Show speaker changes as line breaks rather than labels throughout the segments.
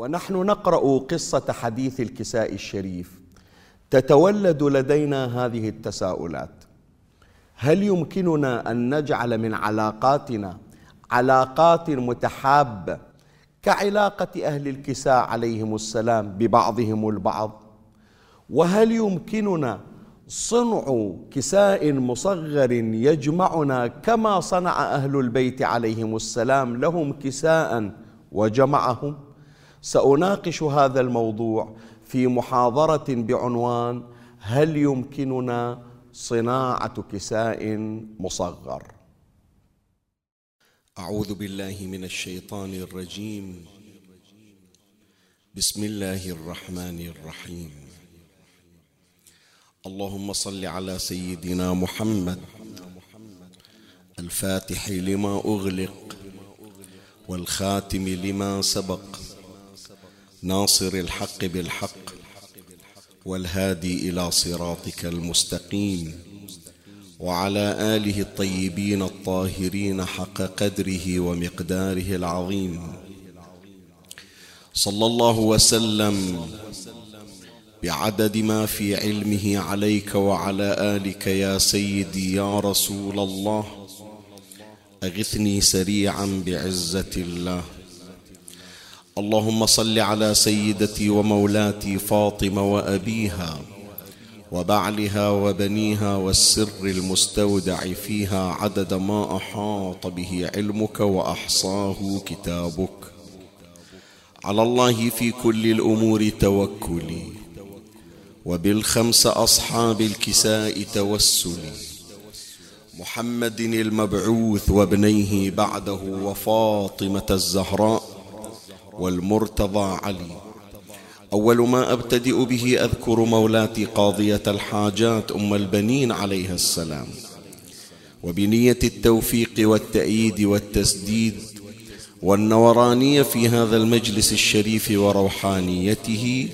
ونحن نقرأ قصة حديث الكساء الشريف. تتولد لدينا هذه التساؤلات. هل يمكننا أن نجعل من علاقاتنا علاقات متحابه كعلاقة أهل الكساء عليهم السلام ببعضهم البعض؟ وهل يمكننا صنع كساء مصغر يجمعنا كما صنع أهل البيت عليهم السلام لهم كساء وجمعهم؟ سأناقش هذا الموضوع في محاضرة بعنوان هل يمكننا صناعة كساء مصغر؟
أعوذ بالله من الشيطان الرجيم. بسم الله الرحمن الرحيم. اللهم صل على سيدنا محمد. الفاتح لما أغلق والخاتم لما سبق. ناصر الحق بالحق والهادي إلى صراطك المستقيم وعلى آله الطيبين الطاهرين حق قدره ومقداره العظيم. صلى الله وسلم بعدد ما في علمه عليك وعلى آلك يا سيدي يا رسول الله. أغثني سريعا بعزة الله. اللهم صل على سيدتي ومولاتي فاطمة وأبيها وبعلها وبنيها والسر المستودع فيها عدد ما أحاط به علمك وأحصاه كتابك. على الله في كل الأمور توكلي وبالخمس أصحاب الكساء توسلي. محمد المبعوث وابنيه بعده وفاطمة الزهراء والمرتضى علي. أول ما أبتدئ به أذكر مولاتي قاضية الحاجات أم البنين عليها السلام. وبنية التوفيق والتأييد والتسديد والنورانية في هذا المجلس الشريف وروحانيته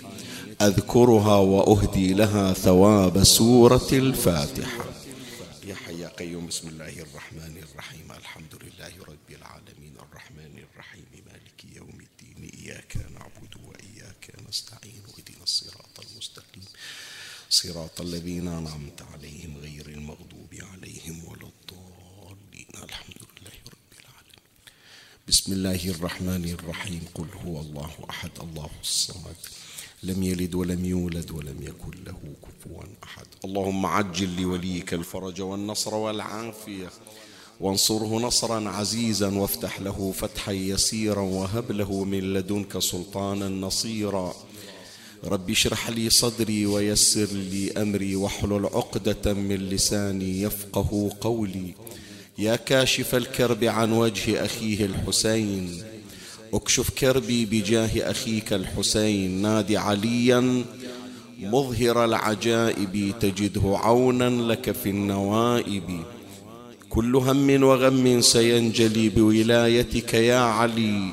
أذكرها وأهدي لها ثواب سورة الفاتحة. يا حي يا قيوم بسم الله الرحمن الرحيم الحمد لله رب العالمين الرحمن الرحيم مالك يوم الدين اياك نعبد واياك نستعين اهدنا الصراط المستقيم صراط الذين أنعمت عليهم غير المغضوب عليهم ولا الضالين. الحمد لله رب العالمين. بسم الله الرحمن الرحيم. قل هو الله أحد الله الصمد. لم يلد ولم يولد ولم يكن له كفوا أحد. اللهم عجل لوليك الفرج والنصر والعافية. وانصره نصرا عزيزا وافتح له فتحا يسيرا وهب له من لدنك سلطانا نصيرا. رب اشرح لي صدري ويسر لي أمري واحلل عقدة من لساني يفقه قولي. يا كاشف الكرب عن وجه أخيه الحسين. أكشف كربي بجاه أخيك الحسين. نادي عليا مظهر العجائب. تجده عونا لك في النوائب. كل هم وغم سينجلي بولايتك يا علي.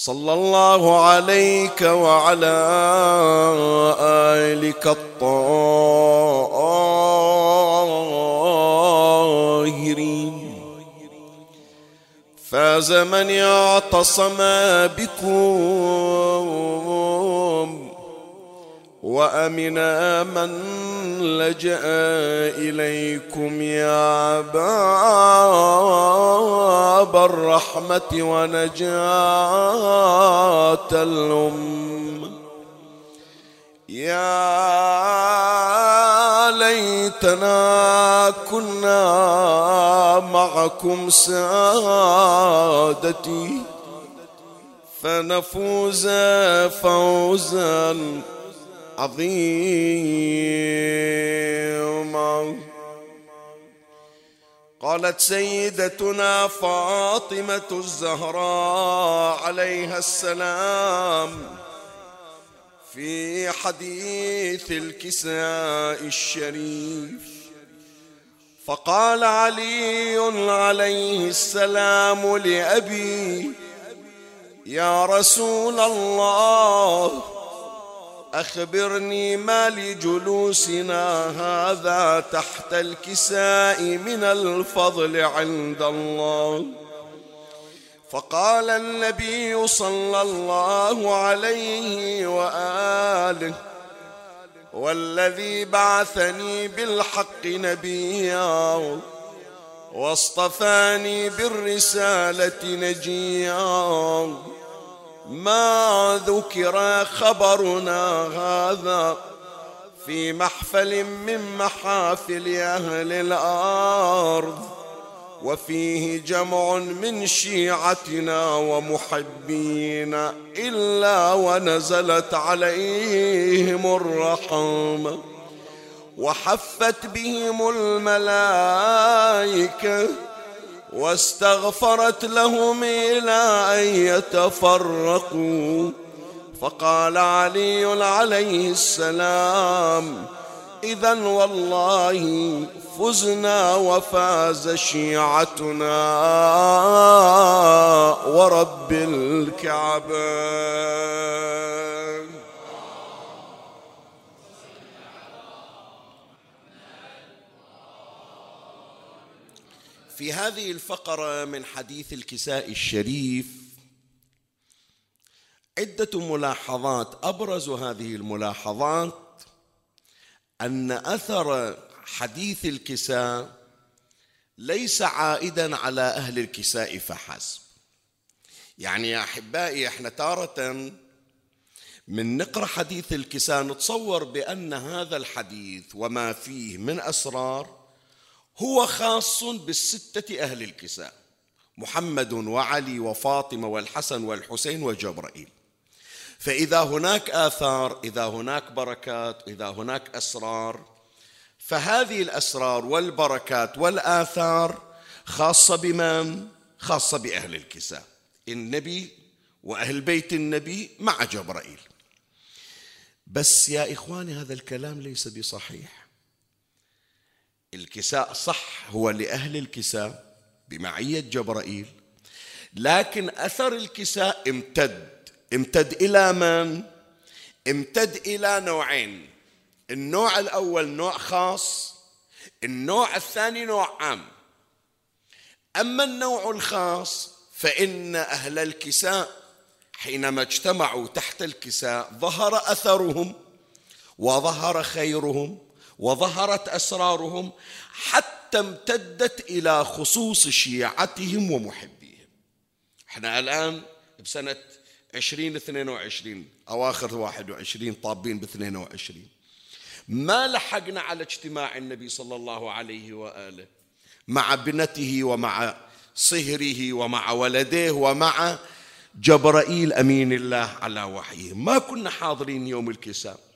صلى الله عليك وعلى آلك الطاهرين. فاز من اعتصم بكم. وأمنا من لجأ إليكم يا باب الرحمة ونجاة الام يا ليتنا كنا معكم سادتي فنفوز فوزا عظيما قالت سيدتنا فاطمة الزهراء عليها السلام في حديث الكساء الشريف. فقال علي عليه السلام لأبي يا رسول الله أخبرني ما لجلوسنا هذا تحت الكساء من الفضل عند الله. فقال النبي صلى الله عليه وآله والذي بعثني بالحق نبيا واصطفاني بالرسالة نجيا. ما ذكر خبرنا هذا في محفل من محافل أهل الأرض وفيه جمع من شيعتنا ومحبينا إلا ونزلت عليهم الرحمة وحفت بهم الملائكة واستغفرت لهم إلى أن يتفرقوا. فقال علي عليه السلام إذا والله فزنا وفاز شيعتنا ورب الكعبة. في هذه الفقرة من حديث الكساء الشريف عدة ملاحظات. أبرز هذه الملاحظات أن أثر حديث الكساء ليس عائدا على أهل الكساء فحسب. يعني يا أحبائي إحنا تارة من نقرأ حديث الكساء نتصور بأن هذا الحديث وما فيه من أسرار هو خاص بالستة أهل الكساء محمد وعلي وفاطمة والحسن والحسين وجبرائيل. فإذا هناك آثار إذا هناك بركات إذا هناك أسرار فهذه الأسرار والبركات والآثار خاصة بمن؟ خاصة بأهل الكساء النبي وأهل بيت النبي مع جبرائيل. بس يا إخواني هذا الكلام ليس بصحيح. الكساء صح هو لأهل الكساء بمعية جبرائيل لكن أثر الكساء امتد. امتد إلى من؟ امتد إلى نوعين. النوع الأول نوع خاص النوع الثاني نوع عام. أما النوع الخاص فإن أهل الكساء حينما اجتمعوا تحت الكساء ظهر أثرهم وظهر خيرهم. وظهرت أسرارهم حتى امتدت إلى خصوص شيعتهم ومحبيهم. إحنا اثنين وعشرين أواخر واحد وعشرين طابين باثنين وعشرين. ما لحقنا على اجتماع النبي صلى الله عليه وآله مع ابنته ومع صهره ومع ولديه ومع جبرائيل أمين الله على وحيه. ما كنا حاضرين يوم الكساء.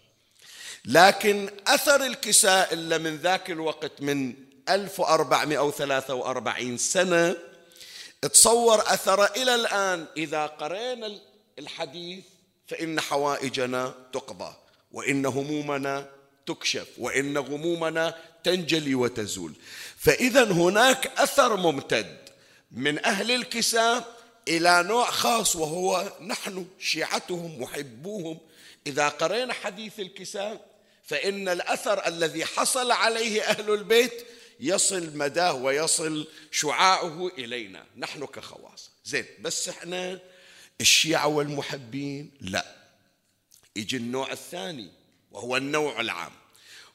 لكن أثر الكساء إلا من ذاك الوقت من 1443 سنة تصور أثر إلى الآن. إذا قرينا الحديث فإن حوائجنا تقضى وإن همومنا تكشف وإن غمومنا تنجلي وتزول. فإذا هناك أثر ممتد من أهل الكساء إلى نوع خاص وهو نحن شيعتهم محبوهم. إذا قرينا حديث الكساء فإن الأثر الذي حصل عليه أهل البيت يصل مداه ويصل شعاعه إلينا. نحن كخواص. زين بس إحنا الشيعة والمحبين؟ لا. يجي النوع الثاني وهو النوع العام.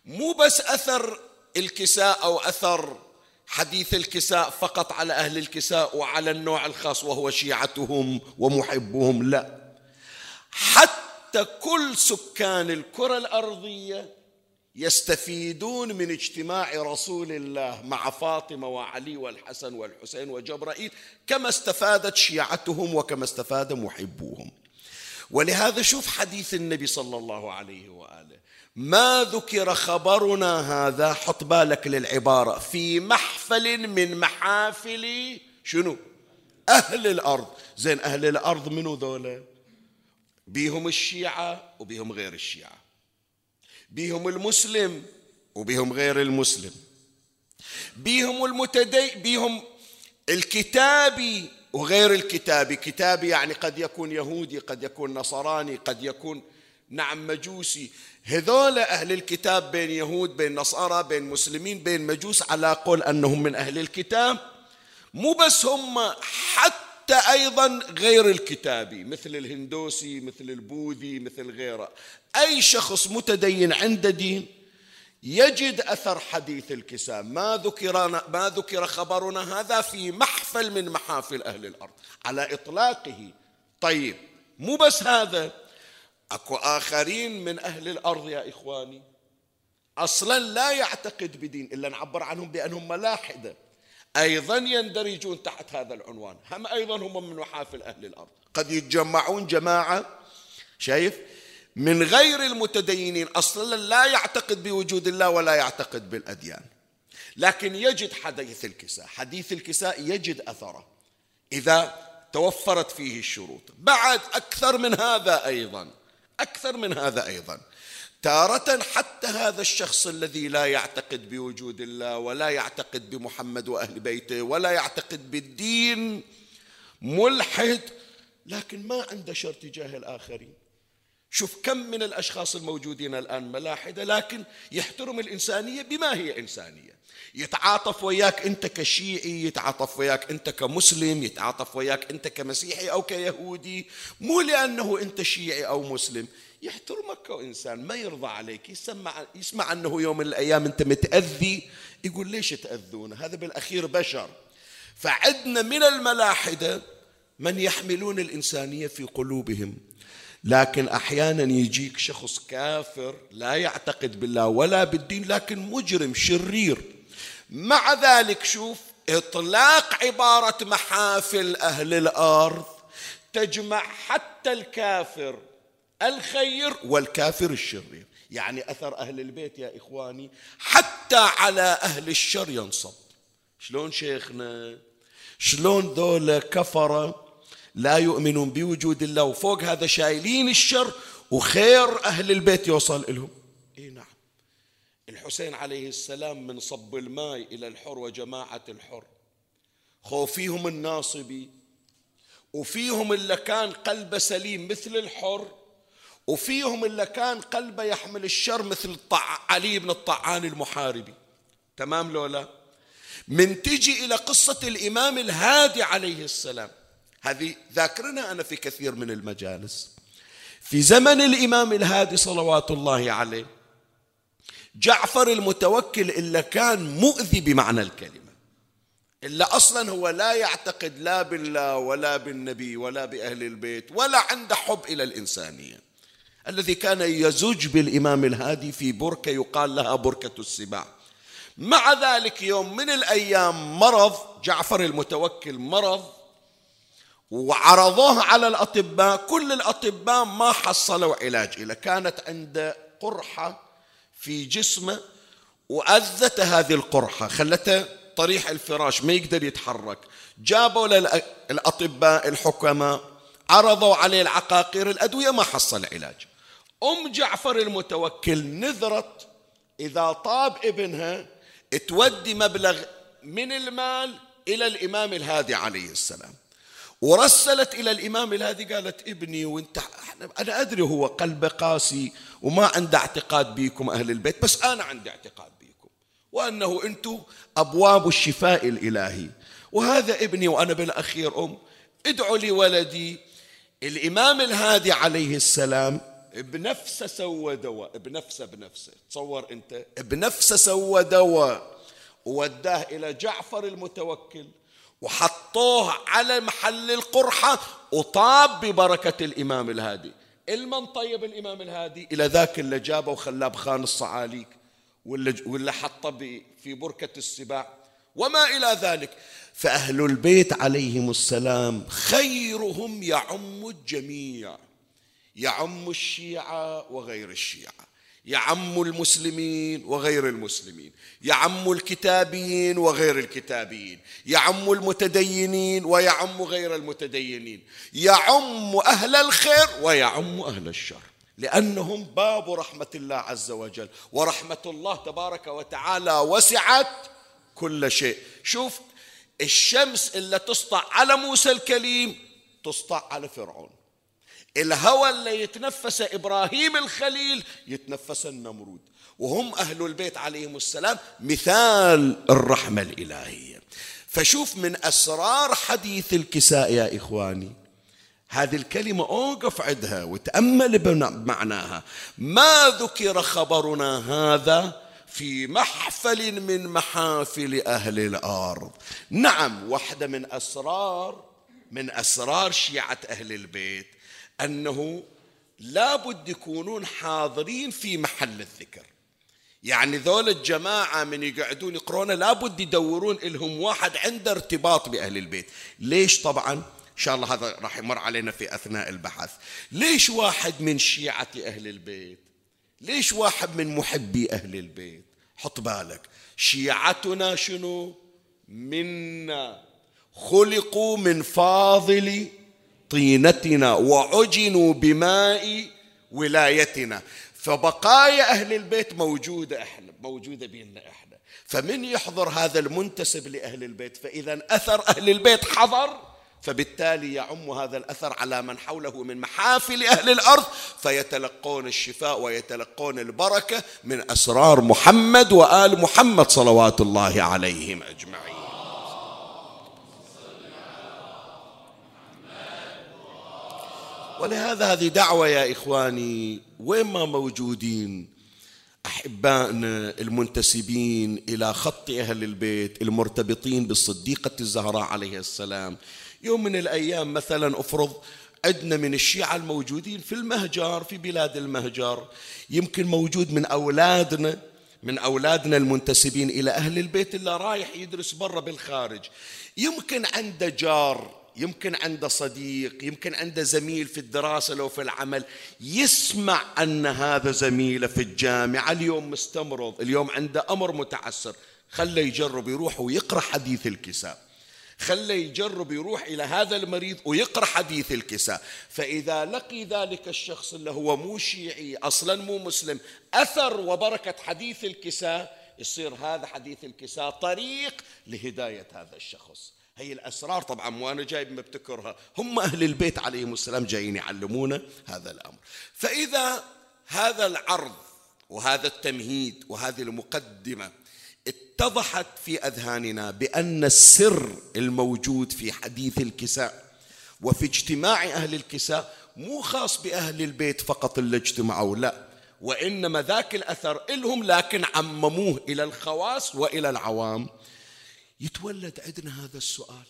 مو بس أثر الكساء أو أثر حديث الكساء فقط على أهل الكساء وعلى النوع الخاص وهو شيعتهم ومحبهم لا. حتى كل سكان الكرة الأرضية يستفيدون من اجتماع رسول الله مع فاطمة وعلي والحسن والحسين وجبرائيل كما استفادت شيعتهم وكما استفاد محبوهم. ولهذا شوف حديث النبي صلى الله عليه وآله. ما ذكر خبرنا هذا حط بالك للعبارة. في محفل من محافل شنو؟ أهل الأرض. زين أهل الأرض منو ذولا؟ بيهم الشيعة وبيهم غير الشيعة. بيهم المسلم وبيهم غير المسلم. بيهم المتدي بيهم الكتابي وغير الكتابي. كتابي يعني قد يكون يهودي قد يكون نصراني قد يكون نعم مجوسي. هذول أهل الكتاب بين يهود بين نصارى بين مسلمين بين مجوس على قول أنهم من أهل الكتاب. مو بس هم حتى أيضا غير الكتابي مثل الهندوسي مثل البوذي مثل غيره. أي شخص متدين عنده دين يجد أثر حديث الكساء. ما ذكر ما ذكر خبرنا هذا في محفل من محافل أهل الأرض. على إطلاقه. طيب مو بس هذا. أكو آخرين من أهل الأرض يا إخواني. أصلا لا يعتقد بدين إلا نعبر عنهم بأنهم ملاحدة. أيضا يندرجون تحت هذا العنوان. هم أيضا هم من محافل أهل الأرض. قد يتجمعون جماعة شايف؟ من غير المتدينين. أصلا لا يعتقد بوجود الله ولا يعتقد بالأديان. لكن يجد حديث الكساء. حديث الكساء يجد أثره. إذا توفرت فيه الشروط. بعد أكثر من هذا أيضا. أكثر من هذا أيضا. تارة حتى هذا الشخص الذي لا يعتقد بوجود الله ولا يعتقد بمحمد وأهل بيته ولا يعتقد بالدين ملحد لكن ما عنده شر تجاه الآخرين. شوف كم من الأشخاص الموجودين الآن ملاحدة لكن يحترم الإنسانية بما هي إنسانية. يتعاطف وياك أنت كشيعي يتعاطف وياك أنت كمسلم يتعاطف وياك أنت كمسيحي أو كيهودي. مو لأنه أنت شيعي أو مسلم. يحترمك كإنسان ما يرضى عليك. يسمع, يسمع أنه يوم من الأيام أنت متأذي. يقول ليش تأذون هذا بالأخير بشر. فعدنا من الملاحدة من يحملون الإنسانية في قلوبهم. لكن أحيانا يجيك شخص كافر لا يعتقد بالله ولا بالدين لكن مجرم شرير. مع ذلك شوف إطلاق عبارة محافل أهل الأرض تجمع حتى الكافر الخير والكافر الشرير. يعني أثر أهل البيت يا إخواني حتى على أهل الشر ينصب. شلون شيخنا؟ شلون ذولا كفره لا يؤمنون بوجود الله وفوق هذا شايلين الشر وخير أهل البيت يوصل لهم إيه نعم. الحسين عليه السلام من صب الماء إلى الحر وجماعة الحر. خوفيهم الناصبي وفيهم اللي كان قلبه سليم مثل الحر وفيهم اللي كان قلبه يحمل الشر مثل علي بن الطعان المحاربي. تمام لولا من تجي إلى قصة الإمام الهادي عليه السلام. هذه ذاكرنا أنا في كثير من المجالس. في زمن الإمام الهادي صلوات الله عليه جعفر المتوكل إلا كان مؤذي بمعنى الكلمة. إلا أصلا هو لا يعتقد لا بالله ولا بالنبي ولا بأهل البيت ولا عنده حب إلى الإنسانية. الذي كان يزج بالإمام الهادي في بركة يقال لها بركة السباع. مع ذلك يوم من الأيام مرض جعفر المتوكل مرض وعرضوه على الأطباء كل الأطباء ما حصلوا علاج. إلى كانت عنده قرحة في جسمه وأذت هذه القرحة خلته طريح الفراش ما يقدر يتحرك. جابوا للأطباء الحكماء عرضوا عليه العقاقير الأدوية ما حصل علاج. أم جعفر المتوكل نذرت إذا طاب ابنها تودي مبلغ من المال إلى الإمام الهادي عليه السلام. ورسلت إلى الإمام الهادي قالت ابني وانت أنا أدري هو قلبه قاسي وما عنده اعتقاد بيكم أهل البيت بس أنا عندي اعتقاد بيكم وأنه أنتم أبواب الشفاء الإلهي. وهذا ابني وأنا بالأخير أم ادعوا لي ولدي الإمام الهادي عليه السلام بنفسه سوى دواء بنفسه بنفسه. تصور أنت بنفسه سوى دواء ووداه إلى جعفر المتوكل. وحطوه على محل القرحة وطاب ببركة الإمام الهادي. المن طيب الإمام الهادي؟ إلى ذاك اللي جابه وخلاه بخان الصعاليك ولا ولا حطه في بركة السباع. وما إلى ذلك. فأهل البيت عليهم السلام خيرهم يعم الجميع يعم الشيعة وغير الشيعة. يعم المسلمين وغير المسلمين يعم الكتابيين وغير الكتابيين يعم المتدينين ويعم غير المتدينين يعم أهل الخير ويعم أهل الشر لأنهم باب رحمة الله عز وجل ورحمة الله تبارك وتعالى وسعت كل شيء. شوف الشمس اللي تسطع على موسى الكليم تسطع على فرعون. الهوى اللي يتنفس إبراهيم الخليل يتنفس النمرود. وهم أهل البيت عليهم السلام مثال الرحمة الإلهية. فشوف من أسرار حديث الكساء يا إخواني. هذه الكلمة أوقف عندها وتأمل بمعناها. ما ذكر خبرنا هذا في محفل من محافل أهل الأرض. نعم واحدة من أسرار من أسرار شيعة أهل البيت. أنه لابد يكونون حاضرين في محل الذكر. يعني ذول الجماعة من يقعدون يقرون لابد يدورون لهم واحد عنده ارتباط بأهل البيت. ليش طبعا؟ إن شاء الله هذا راح يمر علينا في أثناء البحث. ليش واحد من شيعة أهل البيت؟ ليش واحد من محبي أهل البيت؟ حط بالك. شيعتنا شنو؟ منا. خلقوا من فاضل طينتنا وعجنوا بماء ولايتنا. فبقايا أهل البيت موجودة إحنا موجودة بيننا إحنا. فمن يحضر هذا المنتسب لأهل البيت؟ فإذا أثر أهل البيت حضر فبالتالي يعم هذا الأثر على من حوله من محافل أهل الأرض فيتلقون الشفاء ويتلقون البركة من أسرار محمد وآل محمد صلوات الله عليهم أجمعين. ولهذا هذه دعوة يا إخواني وين ما موجودين أحبائنا المنتسبين إلى خط أهل البيت المرتبطين بالصديقة الزهراء عليه السلام. يوم من الأيام مثلا أفرض عندنا من الشيعة الموجودين في المهجر في بلاد المهجر. يمكن موجود من أولادنا من أولادنا المنتسبين إلى أهل البيت اللي رايح يدرس برا بالخارج. يمكن عنده جار يمكن عنده صديق يمكن عنده زميل في الدراسة لو في العمل يسمع أن هذا زميله في الجامعة اليوم مستمرض اليوم عنده أمر متعسر. خله يجرب يروح ويقرأ حديث الكساء. خله يجرب يروح إلى هذا المريض ويقرأ حديث الكساء. فإذا لقي ذلك الشخص اللي هو مو شيعي أصلا مو مسلم أثر وبركة حديث الكساء يصير هذا حديث الكساء طريق لهداية هذا الشخص. هي الأسرار طبعا مو أنا جاي مبتكرها. هم أهل البيت عليهم السلام جايين يعلمونا هذا الأمر. فإذا هذا العرض وهذا التمهيد وهذه المقدمة اتضحت في أذهاننا بأن السر الموجود في حديث الكساء وفي اجتماع أهل الكساء مو خاص بأهل البيت فقط اللي اجتمعوا لا. وإنما ذاك الأثر إلهم لكن عمموه إلى الخواص وإلى العوام. يتولد عندنا هذا السؤال.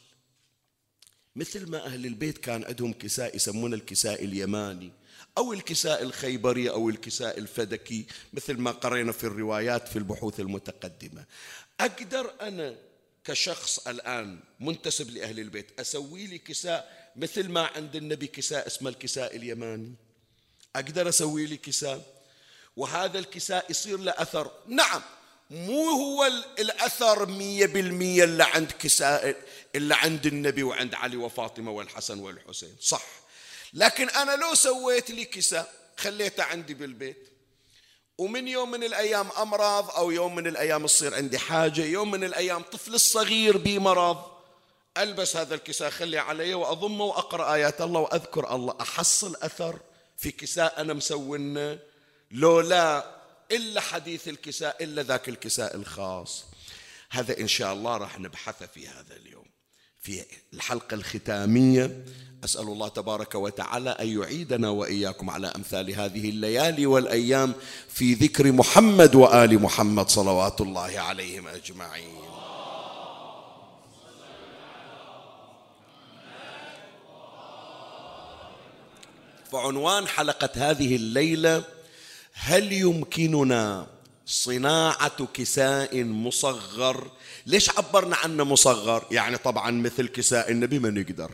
مثل ما أهل البيت كان عندهم كساء يسمونه الكساء اليماني أو الكساء الخيبري أو الكساء الفدكي مثل ما قرينا في الروايات في البحوث المتقدمة. أقدر أنا كشخص الآن منتسب لأهل البيت أسوي لي كساء مثل ما عند النبي كساء اسمه الكساء اليماني؟ أقدر أسوي لي كساء؟ وهذا الكساء يصير له أثر؟ نعم. مو هو الأثر مية بالمية اللي عند كساء اللي عند النبي وعند علي وفاطمة والحسن والحسين. صح. لكن أنا لو سويت لي كساء خليته عندي بالبيت. ومن يوم من الأيام أمراض أو يوم من الأيام تصير عندي حاجة يوم من الأيام طفل الصغير بي مرض ألبس هذا الكساء خلي علي وأضمه وأقرأ آيات الله وأذكر الله. أحصل أثر في كساء أنا مسوينه. لو لا إلا حديث الكساء إلا ذاك الكساء الخاص. هذا إن شاء الله راح نبحث في هذا اليوم. في الحلقة الختامية أسأل الله تبارك وتعالى أن يعيدنا وإياكم على أمثال هذه الليالي والأيام في ذكر محمد وآل محمد صلوات الله عليهم أجمعين. فعنوان حلقة هذه الليلة هل يمكننا صناعة كساء مصغر؟ ليش عبرنا عنه مصغر؟ يعني طبعا مثل كساء النبي ما نقدر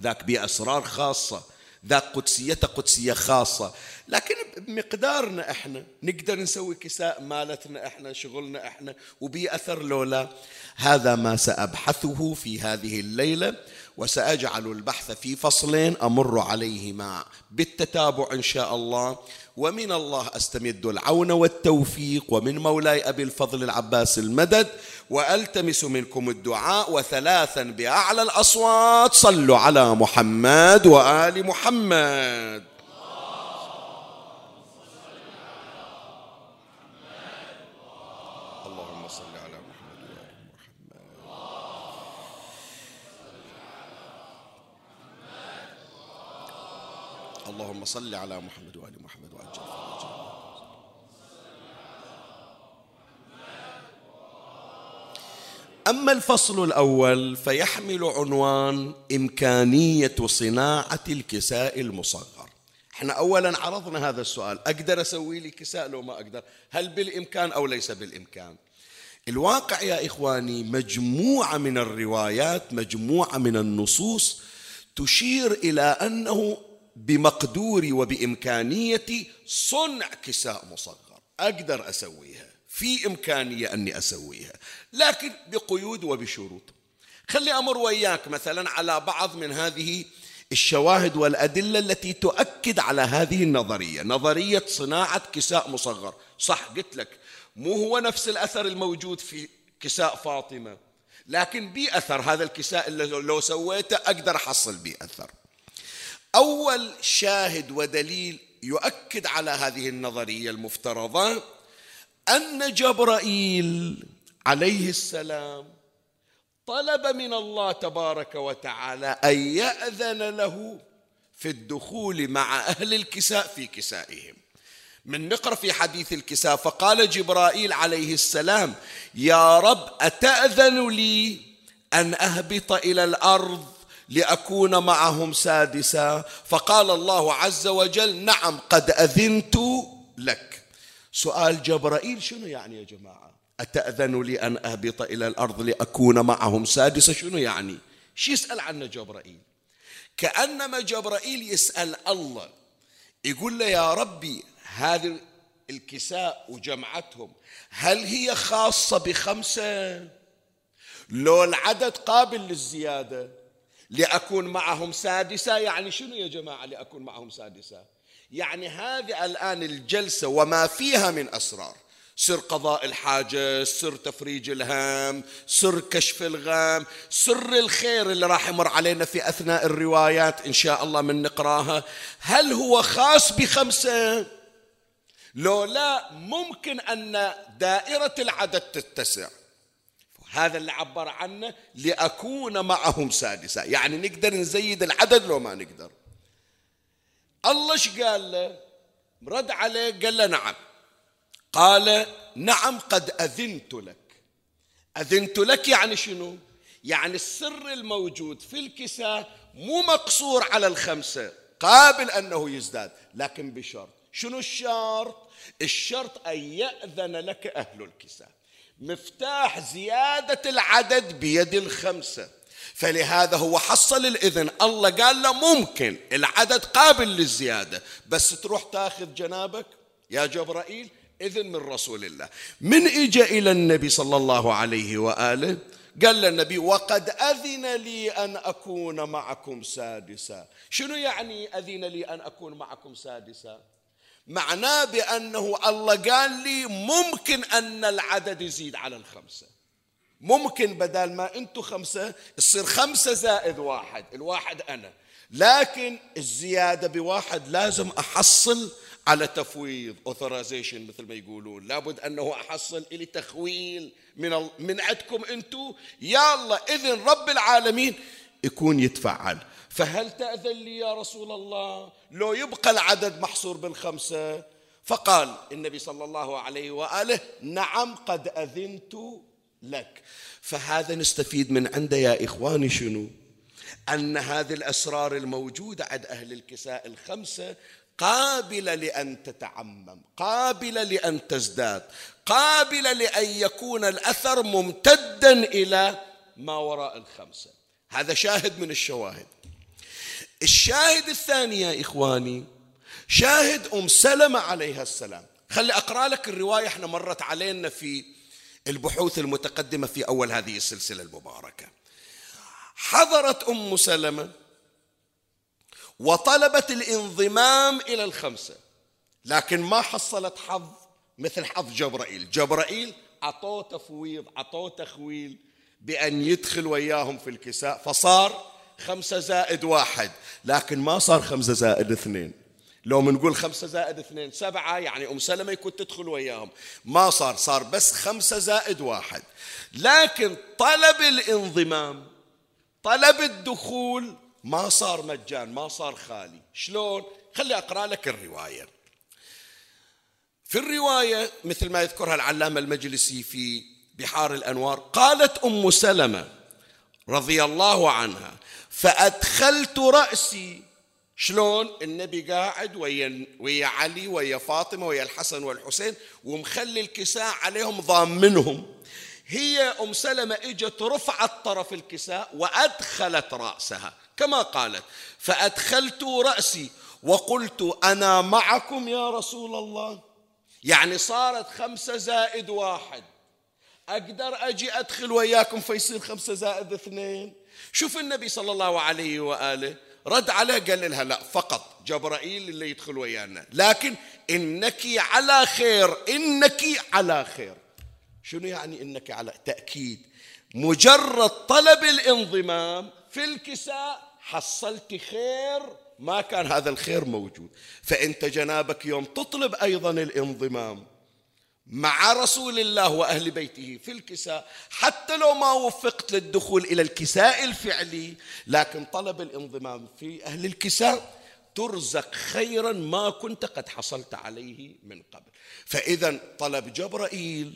ذاك بأسرار خاصة
ذاك قدسيته قدسية خاصة. لكن بمقدارنا إحنا نقدر نسوي كساء مالتنا إحنا شغلنا إحنا وبي اثر لولا. هذا ما سأبحثه في هذه الليلة. وسأجعل البحث في فصلين أمر عليهما بالتتابع إن شاء الله. ومن الله أستمد العون والتوفيق. ومن مولاي أبي الفضل العباس المدد. وألتمس منكم الدعاء وثلاثا بأعلى الأصوات. صلوا على محمد وآل محمد. اللهم صل على محمد وآل محمد وعجل أما الفصل الأول فيحمل عنوان إمكانية صناعة الكساء المصغر. إحنا أولا عرضنا هذا السؤال أقدر أسوي لي كساء لو ما أقدر؟ هل بالإمكان أو ليس بالإمكان؟ الواقع يا إخواني مجموعة من الروايات مجموعة من النصوص تشير إلى أنه بمقدوري وبإمكانيتي صنع كساء مصغر. أقدر أسويها. في إمكانية أني أسويها. لكن بقيود وبشروط. خلي أمر وياك مثلا على بعض من هذه الشواهد والأدلة التي تؤكد على هذه النظرية. نظرية صناعة كساء مصغر. صح قلت لك. مو هو نفس الأثر الموجود في كساء فاطمة. لكن بي أثر هذا الكساء اللي لو سويته أقدر أحصل بي أثر أول شاهد ودليل يؤكد على هذه النظرية المفترضة أن جبرائيل عليه السلام طلب من الله تبارك وتعالى أن يأذن له في الدخول مع أهل الكساء في كسائهم. من نقرأ في حديث الكساء فقال جبرائيل عليه السلام يا رب أتأذن لي أن أهبط إلى الأرض لأكون معهم سادسا. فقال الله عز وجل نعم قد أذنت لك. سؤال جبرائيل شنو يعني يا جماعة؟ أتأذن لي أن أهبط إلى الأرض لأكون معهم سادسا شنو يعني؟ شو يسأل عنه جبرائيل؟ كأنما جبرائيل يسأل الله. يقول له يا ربي هذه الكساء وجمعتهم هل هي خاصة بخمسة؟ لو العدد قابل للزيادة. لأكون معهم سادسة. يعني شنو يا جماعة لأكون معهم سادسة؟ يعني هذه الآن الجلسة وما فيها من أسرار. سر قضاء الحاجة سر تفريج الهام سر كشف الغام سر الخير اللي راح يمر علينا في أثناء الروايات إن شاء الله من نقراها. هل هو خاص بخمسة؟ لو لا ممكن أن دائرة العدد تتسع. هذا اللي عبر عنه لأكون معهم سادسا يعني نقدر نزيد العدد لو ما نقدر. الله إيش قال له؟ رد عليه قال له نعم. قال نعم قد أذنت لك. أذنت لك يعني شنو؟ يعني السر الموجود في الكساء مو مقصور على الخمسة قابل أنه يزداد لكن بشرط. شنو الشرط؟ الشرط أن يأذن لك أهل الكساء. مفتاح زيادة العدد بيد الخمسة. فلهذا هو حصل الإذن. الله قال له ممكن العدد قابل للزيادة بس تروح تاخذ جنابك يا جبرائيل إذن من رسول الله. من إجا إلى النبي صلى الله عليه وآله؟ قال للنبي وقد أذن لي أن أكون معكم سادسا. شنو يعني أذن لي أن أكون معكم سادسا؟ معناه بأنه الله قال لي ممكن أن العدد يزيد على الخمسة. ممكن بدل ما أنتم خمسة يصير خمسة زائد واحد الواحد أنا. لكن الزيادة بواحد لازم أحصل على تفويض اوثرايزيشن مثل ما يقولون. لابد أنه أحصل الي تخويل من. من عندكم يا الله إذن رب العالمين يكون يتفعل فهل تأذن لي يا رسول الله؟ لو يبقى العدد محصور بالخمسة فقال النبي صلى الله عليه وآله نعم قد أذنت لك. فهذا نستفيد من عنده يا إخواني شنو؟ أن هذه الأسرار الموجودة عند أهل الكساء الخمسة قابلة لأن تتعمم قابلة لأن تزداد قابلة لأن يكون الأثر ممتدا إلى ما وراء الخمسة. هذا شاهد من الشواهد. الشاهد الثاني يا إخواني شاهد أم سلمة عليها السلام. خلي أقرأ لك الرواية إحنا مرت علينا في البحوث المتقدمة في أول هذه السلسلة المباركة. حضرت أم سلمة وطلبت الانضمام إلى الخمسة لكن ما حصلت حظ مثل حظ جبرائيل. جبرائيل عطوه تفويض عطوه تخويل بأن يدخل وياهم في الكساء فصار خمسة زائد واحد. لكن ما صار خمسة زائد اثنين. لو بنقول خمسة زائد اثنين سبعة يعني أم سلمة يكون تدخل وياهم. ما صار صار بس خمسة زائد واحد. لكن طلب الانضمام طلب الدخول ما صار مجان ما صار خالي. شلون؟ خلي أقرأ لك الرواية. في الرواية مثل ما يذكرها العلامة المجلسي في بحار الأنوار قالت أم سلمة رضي الله عنها. فأدخلت رأسي. شلون؟ النبي قاعد ويا ويا علي ويا فاطمة ويا الحسن والحسين ومخلي الكساء عليهم ضامنهم هي أم سلمة إجت رفعت طرف الكساء وأدخلت رأسها. كما قالت فأدخلت رأسي وقلت أنا معكم يا رسول الله. يعني صارت خمسة زائد واحد. أقدر أجي أدخل وياكم فيصير خمسة زائد اثنين. شوف النبي صلى الله عليه وآله رد عليه قال لها لا فقط جبرائيل اللي يدخل ويانا. لكن إنك على خير إنك على خير. شنو يعني إنك على تأكيد؟ مجرد طلب الانضمام في الكساء حصلت خير ما كان هذا الخير موجود. فإنت جنابك يوم تطلب أيضا الانضمام مع رسول الله وأهل بيته في الكساء. حتى لو ما وفقت للدخول إلى الكساء الفعلي لكن طلب الانضمام في أهل الكساء ترزق خيرا ما كنت قد حصلت عليه من قبل. فاذا طلب جبرائيل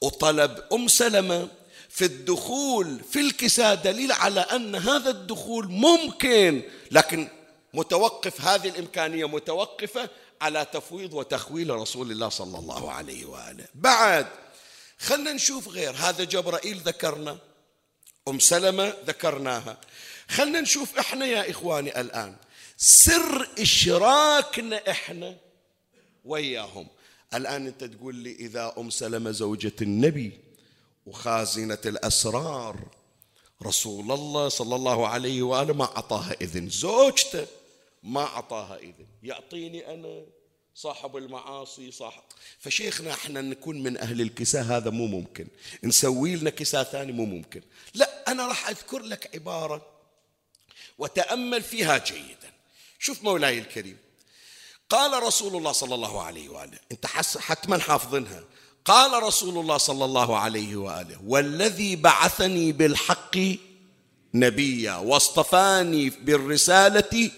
وطلب أم سلمة في الدخول في الكساء دليل على أن هذا الدخول ممكن لكن متوقف هذه الإمكانية متوقفة على تفويض وتخويل رسول الله صلى الله عليه وآله. بعد خلنا نشوف غير. هذا جبرائيل ذكرنا أم سلمة ذكرناها. خلنا نشوف إحنا يا إخواني الآن. سر إشراكنا إحنا وياهم. الآن أنت تقول لي إذا أم سلمة زوجة النبي وخازنة الأسرار رسول الله صلى الله عليه وآله ما أعطاها إذن. زوجته ما أعطاها إذن. يعطيني أنا صاحب المعاصي صاحب. فشيخنا إحنا نكون من أهل الكساء هذا مو ممكن. نسوي لنا كساء ثاني مو ممكن. لا أنا راح أذكر لك عبارة وتأمل فيها جيدا. شوف مولاي الكريم. قال رسول الله صلى الله عليه وآله. أنت حتما حافظنها. قال رسول الله صلى الله عليه وآله. والذي بعثني بالحق نبيا واصطفاني بالرسالة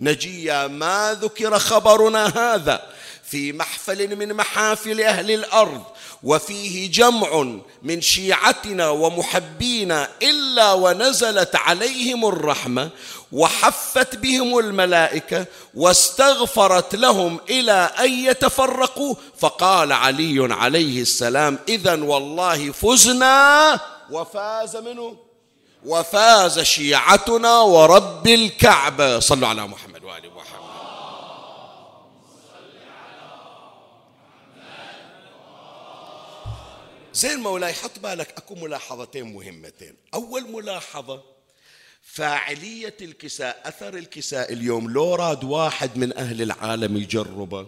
نجيا ما ذكر خبرنا هذا. في محفل من محافل أهل الأرض وفيه جمع من شيعتنا ومحبينا إلا ونزلت عليهم الرحمة وحفت بهم الملائكة واستغفرت لهم إلى أن يتفرقوا. فقال علي عليه السلام اذا والله فزنا وفاز منه. وفاز شيعتنا ورب الكعبة. صلوا على محمد وآل محمد. زين مولاي حط بالك أكو ملاحظتين مهمتين. أول ملاحظة فاعلية الكساء أثر الكساء اليوم لو راد واحد من أهل العالم يجربه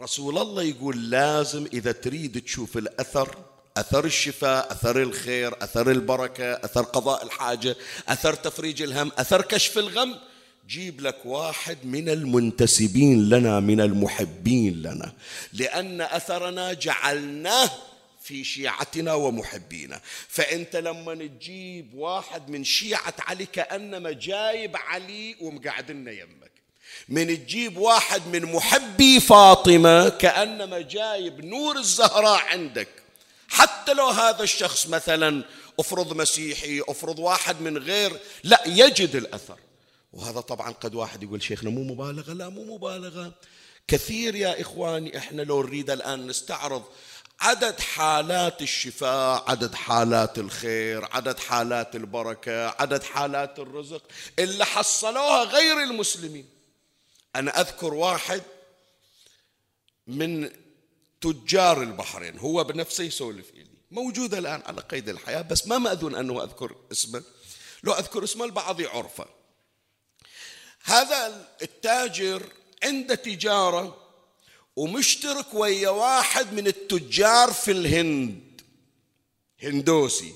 رسول الله يقول لازم إذا تريد تشوف الأثر أثر الشفاء أثر الخير أثر البركة أثر قضاء الحاجة أثر تفريج الهم أثر كشف الغم. جيب لك واحد من المنتسبين لنا من المحبين لنا لأن أثرنا جعلناه في شيعتنا ومحبينا. فأنت لما تجيب واحد من شيعة علي كأنما جايب علي ومقعدنا يمك. من تجيب واحد من محبي فاطمة كأنما جايب نور الزهراء عندك. حتى لو هذا الشخص مثلا أفرض مسيحي أفرض واحد من غير لا يجد الأثر. وهذا طبعا قد واحد يقول شيخنا مو مبالغة لا مو مبالغة. كثير يا إخواني إحنا لو نريد الآن نستعرض عدد حالات الشفاء عدد حالات الخير عدد حالات البركة عدد حالات الرزق اللي حصلوها غير المسلمين. أنا أذكر واحد من تجار البحرين هو بنفسه يسولف إلي. موجود الآن على قيد الحياة بس ما مأذون أنه أذكر اسمه. لو أذكر اسمه البعض يعرفه هذا التاجر عنده تجارة ومشترك ويا واحد من التجار في الهند. هندوسي.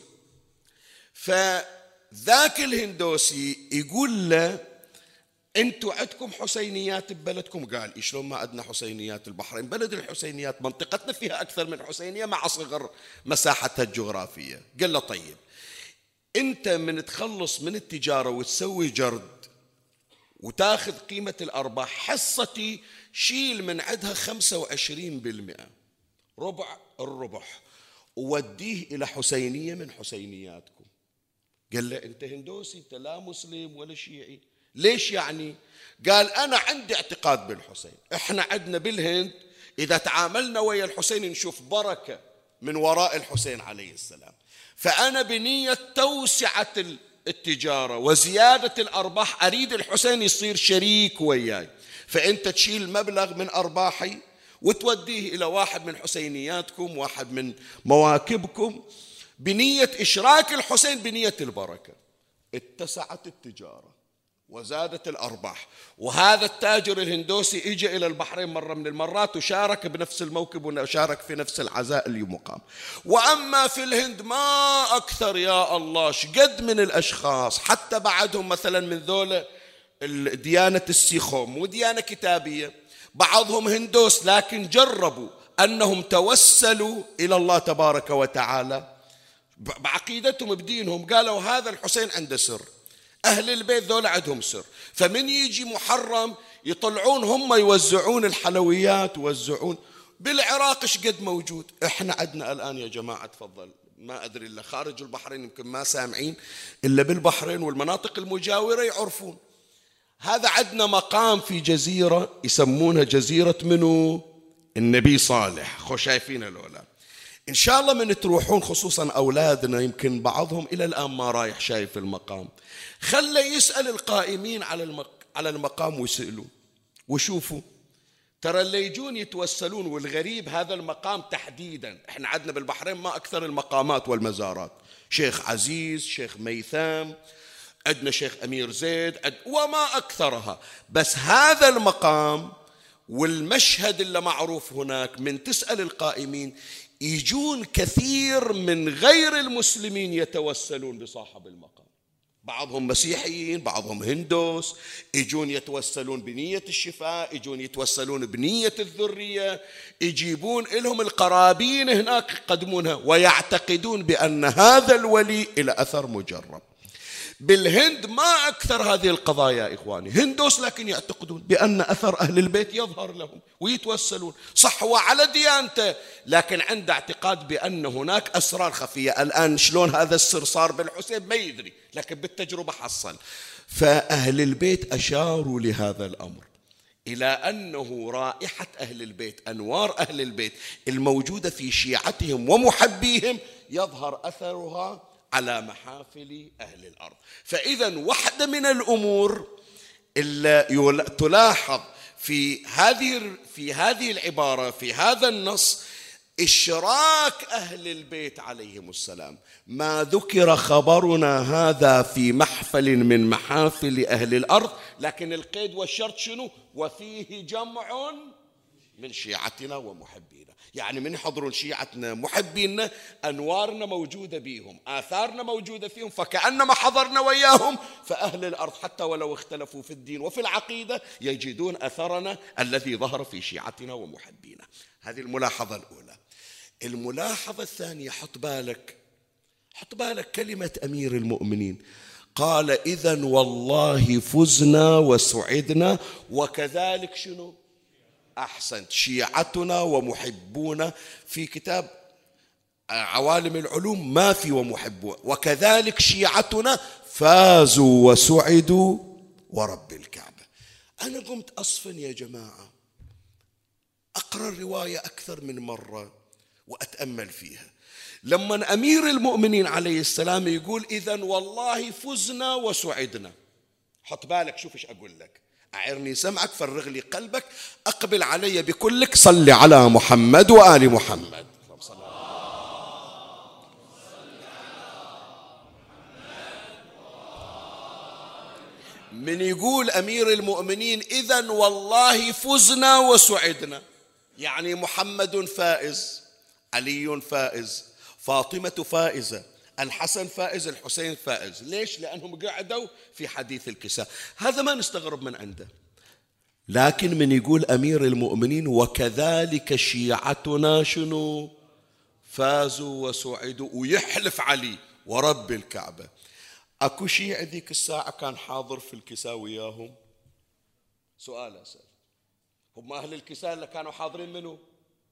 فذاك الهندوسي يقول له أنتم عندكم حسينيات ببلدكم؟ قال شلون ما عندنا حسينيات البحرين بلد الحسينيات منطقتنا فيها أكثر من حسينية مع صغر مساحتها الجغرافية. قال له طيب أنت من تخلص من التجارة وتسوي جرد وتاخذ قيمة الأرباح حصتي شيل من عندها 25% ربع الربح ووديه إلى حسينية من حسينياتكم. قال له أنت هندوسي أنت لا مسلم ولا شيعي. ليش يعني؟ قال أنا عندي اعتقاد بالحسين. إحنا عندنا بالهند إذا تعاملنا ويا الحسين نشوف بركة من وراء الحسين عليه السلام. فأنا بنية توسعة التجارة وزيادة الأرباح أريد الحسين يصير شريك وياي. فأنت تشيل مبلغ من أرباحي وتوديه إلى واحد من حسينياتكم واحد من مواكبكم. بنية إشراك الحسين بنية البركة. اتسعت التجارة. وزادت الأرباح. وهذا التاجر الهندوسي اجى إلى البحرين مرة من المرات وشارك بنفس الموكب وشارك في نفس العزاء اللي مقام. وأما في الهند ما أكثر يا الله شقد من الأشخاص حتى بعدهم مثلا من ذولا ديانة السيخوم وديانة كتابية. بعضهم هندوس لكن جربوا أنهم توسلوا إلى الله تبارك وتعالى. بعقيدتهم بدينهم قالوا هذا الحسين عنده سر. أهل البيت ذول عندهم سر. فمن يجي محرم يطلعون هم يوزعون الحلويات يوزعون. بالعراق إيش قد موجود؟ إحنا عندنا الآن يا جماعة تفضل. ما أدري إلا خارج البحرين يمكن ما سامعين إلا بالبحرين والمناطق المجاورة يعرفون. هذا عندنا مقام في جزيرة يسمونها جزيرة منو؟ النبي صالح. خو شايفين الأولاد إن شاء الله من تروحون خصوصا أولادنا يمكن بعضهم إلى الآن ما رايح شايف المقام. خلى يسأل القائمين على المق... على المقام ويسألوا. وشوفوا ترى اللي يجون يتوسلون والغريب هذا المقام تحديدا. إحنا عندنا بالبحرين ما أكثر المقامات والمزارات. شيخ عزيز شيخ ميثام عندنا شيخ أمير زيد عد... وما أكثرها. بس هذا المقام والمشهد اللي معروف هناك من تسأل القائمين يجون كثير من غير المسلمين يتوسلون بصاحب المقام. بعضهم مسيحيين بعضهم هندوس. يجون يتوسلون بنية الشفاء يجون يتوسلون بنية الذرية. يجيبون لهم القرابين هناك يقدمونها ويعتقدون بأن هذا الولي إلى أثر مجرب. بالهند ما أكثر هذه القضايا إخواني. هندوس لكن يعتقدون بأن أثر أهل البيت يظهر لهم ويتوسلون. صح هو على ديانته لكن عنده اعتقاد بأن هناك أسرار خفية. الآن شلون هذا السر صار بالحسين ما يدري لكن بالتجربة حصل. فأهل البيت أشاروا لهذا الأمر إلى أنه رائحة أهل البيت أنوار أهل البيت الموجودة في شيعتهم ومحبيهم يظهر أثرها على محافل أهل الأرض. فإذا واحدة من الأمور اللي تلاحظ في هذه في هذه العبارة في هذا النص إشراك أهل البيت عليهم السلام. ما ذكر خبرنا هذا في محفل من محافل أهل الأرض لكن القيد والشرط شنو؟ وفيه جمع من شيعتنا ومحبينا. يعني من يحضرون شيعتنا محبينا أنوارنا موجودة بيهم آثارنا موجودة فيهم فكأنما حضرنا وياهم فأهل الأرض حتى ولو اختلفوا في الدين وفي العقيدة يجدون أثرنا الذي ظهر في شيعتنا ومحبينا. هذه الملاحظة الأولى. الملاحظة الثانية حط بالك حط بالك كلمة أمير المؤمنين. قال إذا والله فزنا وسعدنا وكذلك شنو؟ أحسنت شيعتنا ومحبونا في كتاب عوالم العلوم ما في ومحبون وكذلك شيعتنا فازوا وسعدوا ورب الكعبة. أنا قمت أصفن يا جماعة أقرأ الرواية أكثر من مرة وأتأمل فيها. لما أمير المؤمنين عليه السلام يقول إذا والله فزنا وسعدنا. حط بالك شوف إيش أقول لك. أعرني سمعك فرغ لي قلبك أقبل علي بكلك صل على محمد وآل محمد. من يقول أمير المؤمنين إذا والله فزنا وسعدنا. يعني محمد فائز علي فائز فاطمة فائزة الحسن فائز الحسين فائز. ليش؟ لأنهم قعدوا في حديث الكساء. هذا ما نستغرب من عنده. لكن من يقول أمير المؤمنين وكذلك شيعتنا شنو؟ فازوا وسعدوا ويحلف علي ورب الكعبة. أكو شيعي ذيك الساعة كان حاضر في الكساء وياهم؟ سؤال أسأل. هم أهل الكساء اللي كانوا حاضرين منه